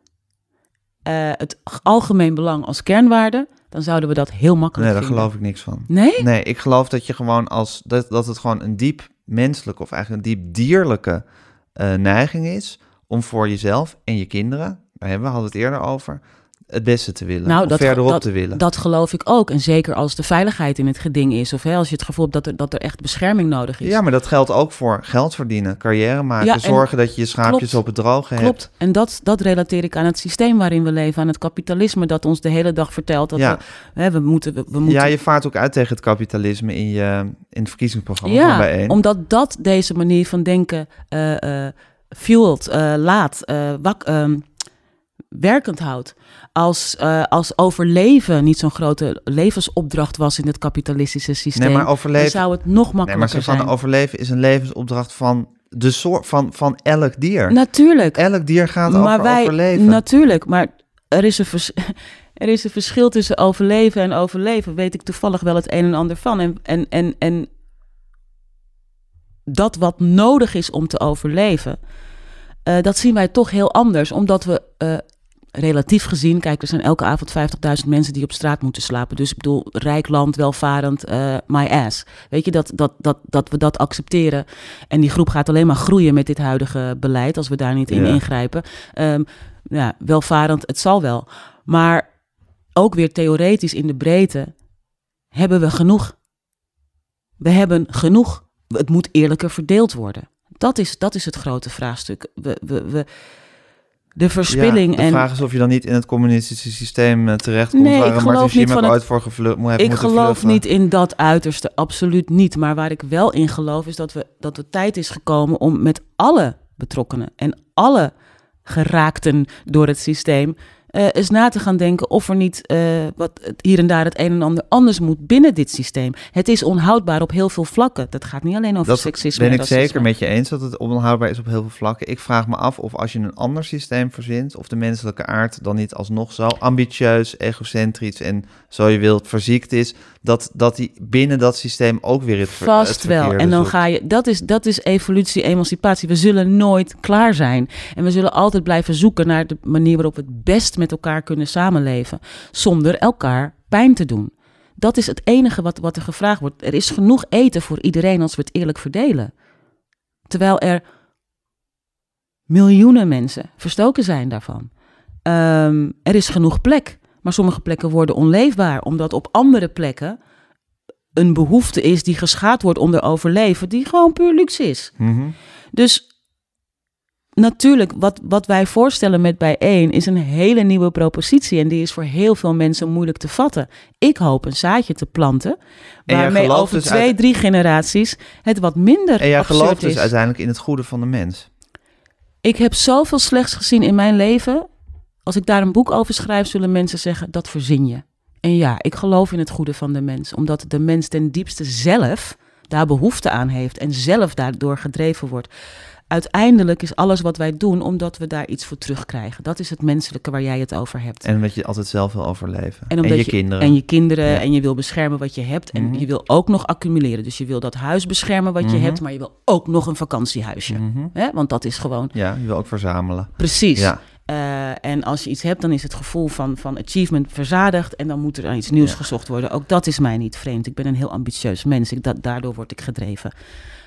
eh, het algemeen belang als kernwaarde, dan zouden we dat heel makkelijk Nee, daar vinden. geloof ik niks van. Nee? Nee, ik geloof dat je gewoon als dat, dat het gewoon een diep menselijke of eigenlijk een diep dierlijke eh, neiging is om voor jezelf en je kinderen, daar hebben we hadden het eerder over, het beste te willen. Nou, dat, verderop dat, te willen. dat geloof ik ook. En zeker als de veiligheid in het geding is. Of hè, als je het gevoel hebt dat er, dat er echt bescherming nodig is. ja, maar dat geldt ook voor geld verdienen, carrière maken, Ja, zorgen dat je je schaapjes Klopt. op het droge hebt. Klopt. En dat, dat relateer ik aan het systeem waarin we leven. Aan het kapitalisme dat ons de hele dag vertelt dat Ja. we, hè, we moeten... We, we moeten Ja, je vaart ook uit tegen het kapitalisme in, je, in het verkiezingsprogramma van Ja, bijeen. omdat dat deze manier van denken eh eh fueled, eh, laat, eh, wak, ehm, werkend houdt. Als, eh, als overleven niet zo'n grote levensopdracht was in het kapitalistische systeem, nee, maar dan overleven, zou het nog nee, maar makkelijker zijn. overleven is een levensopdracht van, de soort, van, van elk dier. Natuurlijk. Elk dier gaat maar over wij, overleven. Natuurlijk, maar er is, een vers- (laughs) er is een verschil tussen overleven en overleven. Weet ik toevallig wel het een en ander van. En, en, en, en dat wat nodig is om te overleven, eh, dat zien wij toch heel anders. Omdat we eh, relatief gezien, kijk, er zijn elke avond 50.000 mensen die op straat moeten slapen. Dus ik bedoel, rijk land, welvarend, eh, my ass. Weet je, dat, dat, dat, dat we dat accepteren. En die groep gaat alleen maar groeien met dit huidige beleid, als we daar niet in Ja. ingrijpen. Ehm, ja, welvarend, het zal wel. Maar ook weer theoretisch in de breedte hebben we genoeg. We hebben genoeg. Het moet eerlijker verdeeld worden. Dat is, dat is het grote vraagstuk. We, we, we, de verspilling ja, de en vraag is of je dan niet in het communistische systeem eh, terechtkomt... Nee, waar ik Martin geloof niet van het- ooit voor gevlu- mo- heeft Ik geloof vluchten. niet in dat uiterste, absoluut niet. Maar waar ik wel in geloof is dat, we, dat de tijd is gekomen om met alle betrokkenen en alle geraakten door het systeem eh, eens na te gaan denken of er niet eh, wat hier en daar het een en ander anders moet binnen dit systeem. Het is onhoudbaar op heel veel vlakken. Dat gaat niet alleen over Dat seksisme. ben en ik racisme. zeker met je eens dat het onhoudbaar is op heel veel vlakken. Ik vraag me af of als je een ander systeem verzint, of de menselijke aard dan niet alsnog zo ambitieus, egocentrisch en zo je wilt verziekt is, dat, dat die binnen dat systeem ook weer het, ver- Vast het wel. En dan zoekt. ga je. Dat is, dat is evolutie, emancipatie. We zullen nooit klaar zijn. En we zullen altijd blijven zoeken naar de manier waarop we het best met elkaar kunnen samenleven. Zonder elkaar pijn te doen. Dat is het enige wat, wat er gevraagd wordt. Er is genoeg eten voor iedereen als we het eerlijk verdelen. Terwijl er miljoenen mensen verstoken zijn daarvan. Ehm, er is genoeg plek. Maar sommige plekken worden onleefbaar, omdat op andere plekken een behoefte is die geschaad wordt te overleven, die gewoon puur luxe is. Mhm. Dus natuurlijk, wat, wat wij voorstellen met bijeen is een hele nieuwe propositie. En die is voor heel veel mensen moeilijk te vatten. Ik hoop een zaadje te planten, waarmee over dus twee, uit- drie generaties het wat minder En jij gelooft dus is. uiteindelijk in het goede van de mens. Ik heb zoveel slechts gezien in mijn leven. Als ik daar een boek over schrijf, zullen mensen zeggen dat verzin je. En ja, ik geloof in het goede van de mens, omdat de mens ten diepste zelf daar behoefte aan heeft en zelf daardoor gedreven wordt. Uiteindelijk is alles wat wij doen omdat we daar iets voor terugkrijgen. Dat is het menselijke waar jij het over hebt. En omdat je altijd zelf wil overleven. En, En omdat je, je- kinderen. En je kinderen Ja. en je wil beschermen wat je hebt. En Mhm. je wil ook nog accumuleren. Dus je wil dat huis beschermen wat je Mhm. hebt, maar je wil ook nog een vakantiehuisje. Mhm. Hè? Want dat is gewoon Ja, je wil ook verzamelen. precies. Ja. Eh, en als je iets hebt, dan is het gevoel van, van achievement verzadigd. En dan moet er aan iets nieuws Ja. gezocht worden. Ook dat is mij niet vreemd. Ik ben een heel ambitieus mens. Ik, dat, daardoor word ik gedreven.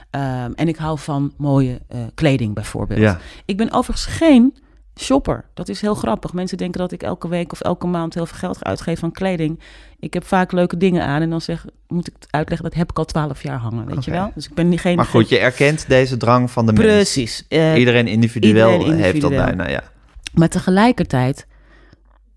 Ehm, en ik hou van mooie eh, kleding bijvoorbeeld. Ja. Ik ben overigens geen shopper. Dat is heel grappig. Mensen denken dat ik elke week of elke maand heel veel geld uitgeef aan kleding. Ik heb vaak leuke dingen aan en dan zeg, moet ik uitleggen, dat heb ik al twaalf jaar hangen, weet je wel? Dus ik ben niet geen... Maar goed, je erkent deze drang van de mens. Precies. Eh, Iedereen individueel, iedereen heeft dat individueel. bijna, ja. Maar tegelijkertijd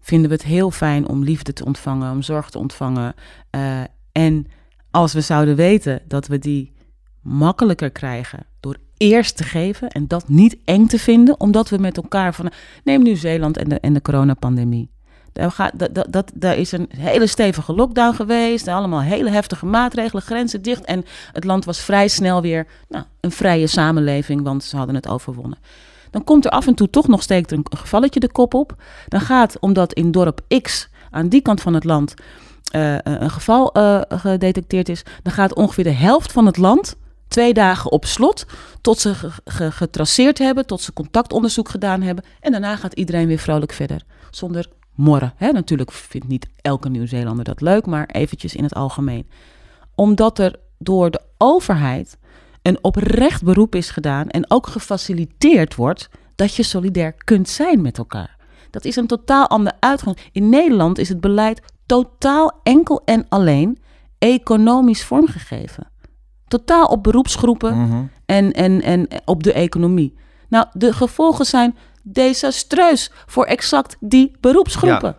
vinden we het heel fijn om liefde te ontvangen, om zorg te ontvangen. Eh, en als we zouden weten dat we die makkelijker krijgen door eerst te geven en dat niet eng te vinden, omdat we met elkaar van. Neem Nieuw-Zeeland en de, en de coronapandemie. Daar, gaat, dat, dat, daar is een hele stevige lockdown geweest. Allemaal hele heftige maatregelen, grenzen dicht. En het land was vrij snel weer nou, een vrije samenleving, want ze hadden het overwonnen. Dan komt er af en toe toch nog steekt er een gevalletje de kop op. Dan gaat, omdat in dorp X aan die kant van het land eh, een geval eh, gedetecteerd is, dan gaat ongeveer de helft van het land twee dagen op slot tot ze ge- ge- getraceerd hebben, tot ze contactonderzoek gedaan hebben. En daarna gaat iedereen weer vrolijk verder, zonder morren. Hè? Natuurlijk vindt niet elke Nieuw-Zeelander dat leuk, maar eventjes in het algemeen. Omdat er door de overheid een oprecht beroep is gedaan en ook gefaciliteerd wordt dat je solidair kunt zijn met elkaar. Dat is een totaal ander uitgang. In Nederland is het beleid totaal enkel en alleen economisch vormgegeven. Totaal op beroepsgroepen Mhm. en, en, en op de economie. Nou, de gevolgen zijn desastreus voor exact die beroepsgroepen.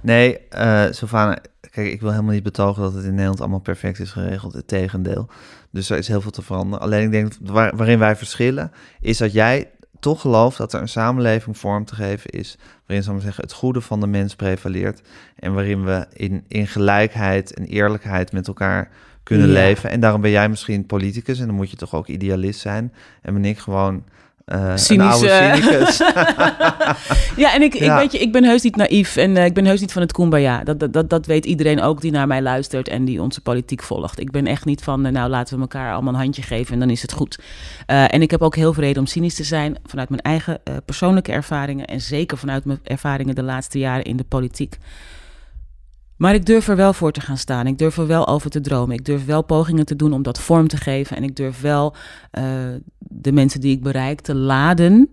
Nee, eh Sylvana, kijk, ik wil helemaal niet betogen dat het in Nederland allemaal perfect is geregeld. Het tegendeel. Dus er is heel veel te veranderen. Alleen ik denk, waar, waarin wij verschillen, is dat jij toch gelooft dat er een samenleving vorm te geven is, waarin, zal ik zeggen, het goede van de mens prevaleert en waarin we in, in gelijkheid en eerlijkheid met elkaar kunnen Ja. leven. En daarom ben jij misschien politicus en dan moet je toch ook idealist zijn. En ben ik gewoon Cynische- cynicus. (laughs) Ja, en ik, Ja. ik weet je, ik ben heus niet naïef en eh, ik ben heus niet van het kumbaya. Dat, dat, dat, dat weet iedereen ook die naar mij luistert en die onze politiek volgt. Ik ben echt niet van, eh, nou laten we elkaar allemaal een handje geven en dan is het goed. En ik heb ook heel veel reden om cynisch te zijn vanuit mijn eigen persoonlijke ervaringen en zeker vanuit mijn ervaringen de laatste jaren in de politiek. Maar ik durf er wel voor te gaan staan. Ik durf er wel over te dromen. Ik durf wel pogingen te doen om dat vorm te geven. En ik durf wel eh, de mensen die ik bereik te laden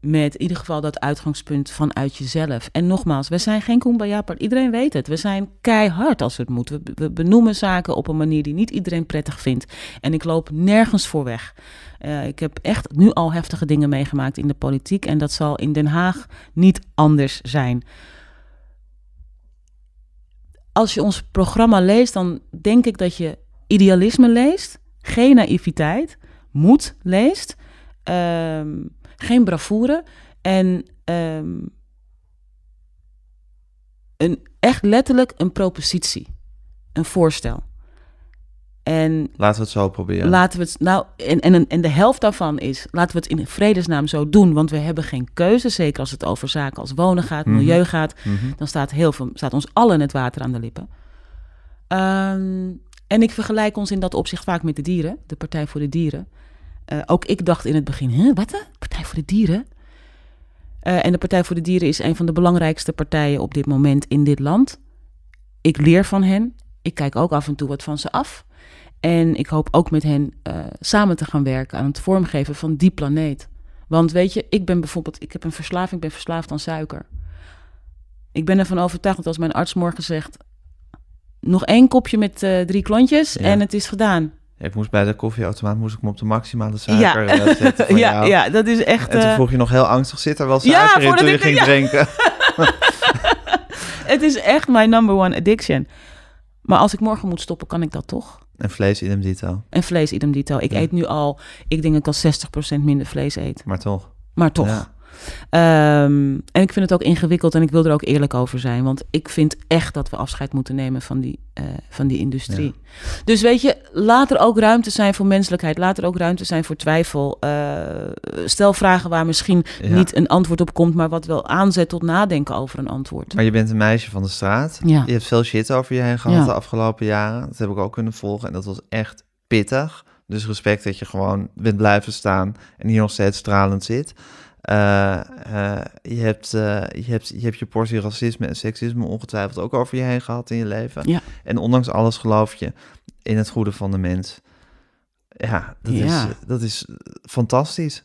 met in ieder geval dat uitgangspunt vanuit jezelf. En nogmaals, we zijn geen kumbaya part. Iedereen weet het. We zijn keihard als het moet. We, we benoemen zaken op een manier die niet iedereen prettig vindt. En ik loop nergens voor weg. Eh, ik heb echt nu al heftige dingen meegemaakt in de politiek. En dat zal in Den Haag niet anders zijn. Als je ons programma leest, dan denk ik dat je idealisme leest, geen naïviteit, moed leest, ehm, geen bravoure en ehm, een, echt letterlijk een propositie, een voorstel. En Laten we het zo proberen. Laten we het nou, en, en, en de helft daarvan is, laten we het in vredesnaam zo doen, want we hebben geen keuze, zeker als het over zaken als wonen gaat, Mhm. milieu gaat, Mhm. dan staat, heel veel, staat ons allen het water aan de lippen. Ehm, en ik vergelijk ons in dat opzicht vaak met de dieren, de Partij voor de Dieren. Eh, ook ik dacht in het begin, huh, wat de Partij voor de Dieren? Eh, en de Partij voor de Dieren is een van de belangrijkste partijen op dit moment in dit land. Ik leer van hen. Ik kijk ook af en toe wat van ze af. En ik hoop ook met hen eh, samen te gaan werken aan het vormgeven van die planeet. Want weet je, ik ben bijvoorbeeld, ik heb een verslaving, ik ben verslaafd aan suiker. Ik ben ervan overtuigd dat als mijn arts morgen zegt, nog één kopje met eh, drie klontjes Ja. en het is gedaan. Ik moest bij de koffieautomaat moest ik me op de maximale suiker Ja. eh, zetten (laughs) ja, jou. ja, dat is echt. En toen vroeg je nog heel angstig, zit er wel Ja, suiker in voordat toen je ging ja. drinken? (laughs) het is echt mijn number one addiction. Maar als ik morgen moet stoppen, kan ik dat toch? En vlees idem dito, En vlees idem dito. Ik Ja. eet nu al, ik denk dat ik al 60% minder vlees eet. maar toch. Maar toch. Ja. Ehm, en ik vind het ook ingewikkeld en ik wil er ook eerlijk over zijn. Want ik vind echt dat we afscheid moeten nemen van die, eh, van die industrie. Dus weet je, laat er ook ruimte zijn voor menselijkheid. Laat er ook ruimte zijn voor twijfel. Eh, stel vragen waar misschien Ja. niet een antwoord op komt, maar wat wel aanzet tot nadenken over een antwoord. Maar je bent een meisje van de straat. Ja. Je hebt veel shit over je heen gehad de afgelopen jaren. Dat heb ik ook kunnen volgen en dat was echt pittig. Dus respect dat je gewoon bent blijven staan en hier nog steeds stralend zit. Eh, eh, je, hebt, eh, je, hebt, je hebt je portie racisme en seksisme ongetwijfeld ook over je heen gehad in je leven. Ja. En ondanks alles geloof je in het goede van de mens. Ja, dat, Ja. Is, dat is fantastisch.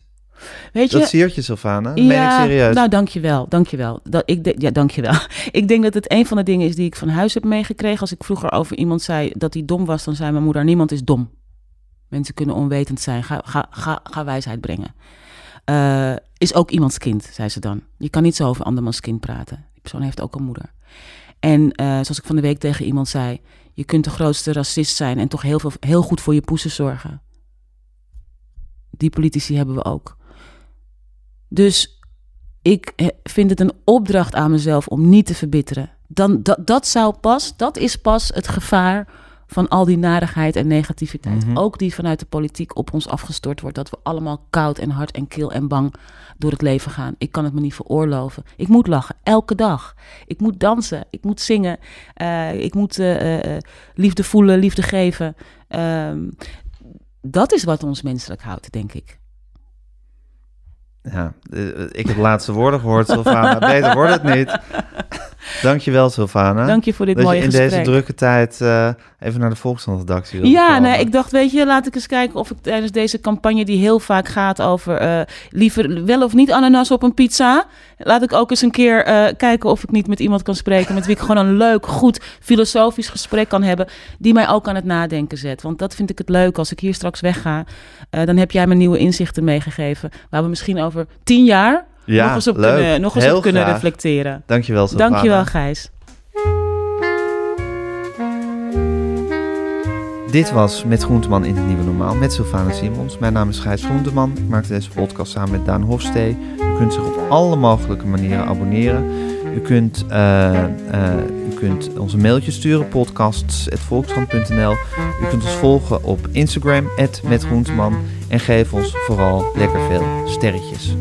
Weet je, Dat siert je, Sylvana. Dat meen ik serieus. Nou, dankjewel, dankjewel. Dat, ik de, ja, dankjewel. (laughs) Ik denk dat het een van de dingen is die ik van huis heb meegekregen. Als ik vroeger over iemand zei dat hij dom was, dan zei mijn moeder, niemand is dom. Mensen kunnen onwetend zijn. Ga, ga, ga, ga wijsheid brengen. Eh, is ook iemands kind, zei ze dan. Je kan niet zo over andermans kind praten. Die persoon heeft ook een moeder. En eh, zoals ik van de week tegen iemand zei, je kunt de grootste racist zijn en toch heel, veel, heel goed voor je poesen zorgen. Die politici hebben we ook. Dus ik eh, vind het een opdracht aan mezelf om niet te verbitteren. Dan, dat, dat zou pas, dat is pas het gevaar van al die narigheid en negativiteit. Mhm. Ook die vanuit de politiek op ons afgestort wordt. Dat we allemaal koud en hard en kil en bang door het leven gaan. Ik kan het me niet veroorloven. Ik moet lachen, elke dag. Ik moet dansen, ik moet zingen. eh, ik moet eh, eh, liefde voelen, liefde geven. Ehm, dat is wat ons menselijk houdt, denk ik. Ja, eh, ik heb laatste woorden gehoord, Sylvana. (laughs) Beter wordt het niet. Dankjewel, Sylvana. Dank je voor dit dat mooie je in gesprek. deze drukke tijd eh, even naar de Volkskrant-redactie wilde Ja, nee, ik dacht, weet je, laat ik eens kijken of ik tijdens deze campagne die heel vaak gaat over eh, liever wel of niet ananas op een pizza, laat ik ook eens een keer eh, kijken of ik niet met iemand kan spreken met wie ik gewoon een leuk, goed filosofisch gesprek kan hebben, die mij ook aan het nadenken zet. Want dat vind ik het leuk als ik hier straks wegga. eh, dan heb jij me nieuwe inzichten meegegeven, waar we misschien over tien jaar ja, nog eens op leuk. kunnen, nog eens Heel op kunnen graag. reflecteren. Dankjewel. Dankjewel, Gijs. Dit was Met Groenteman in het Nieuwe Normaal met Sylvana Simons. Mijn naam is Gijs Groenteman. Ik maakte deze podcast samen met Daan Hofstee. U kunt zich op alle mogelijke manieren abonneren. U kunt, eh, u kunt ons een mailtje sturen, podcasts.volkskrant.nl. U kunt ons volgen op Instagram, @metgroenteman. En geef ons vooral lekker veel sterretjes.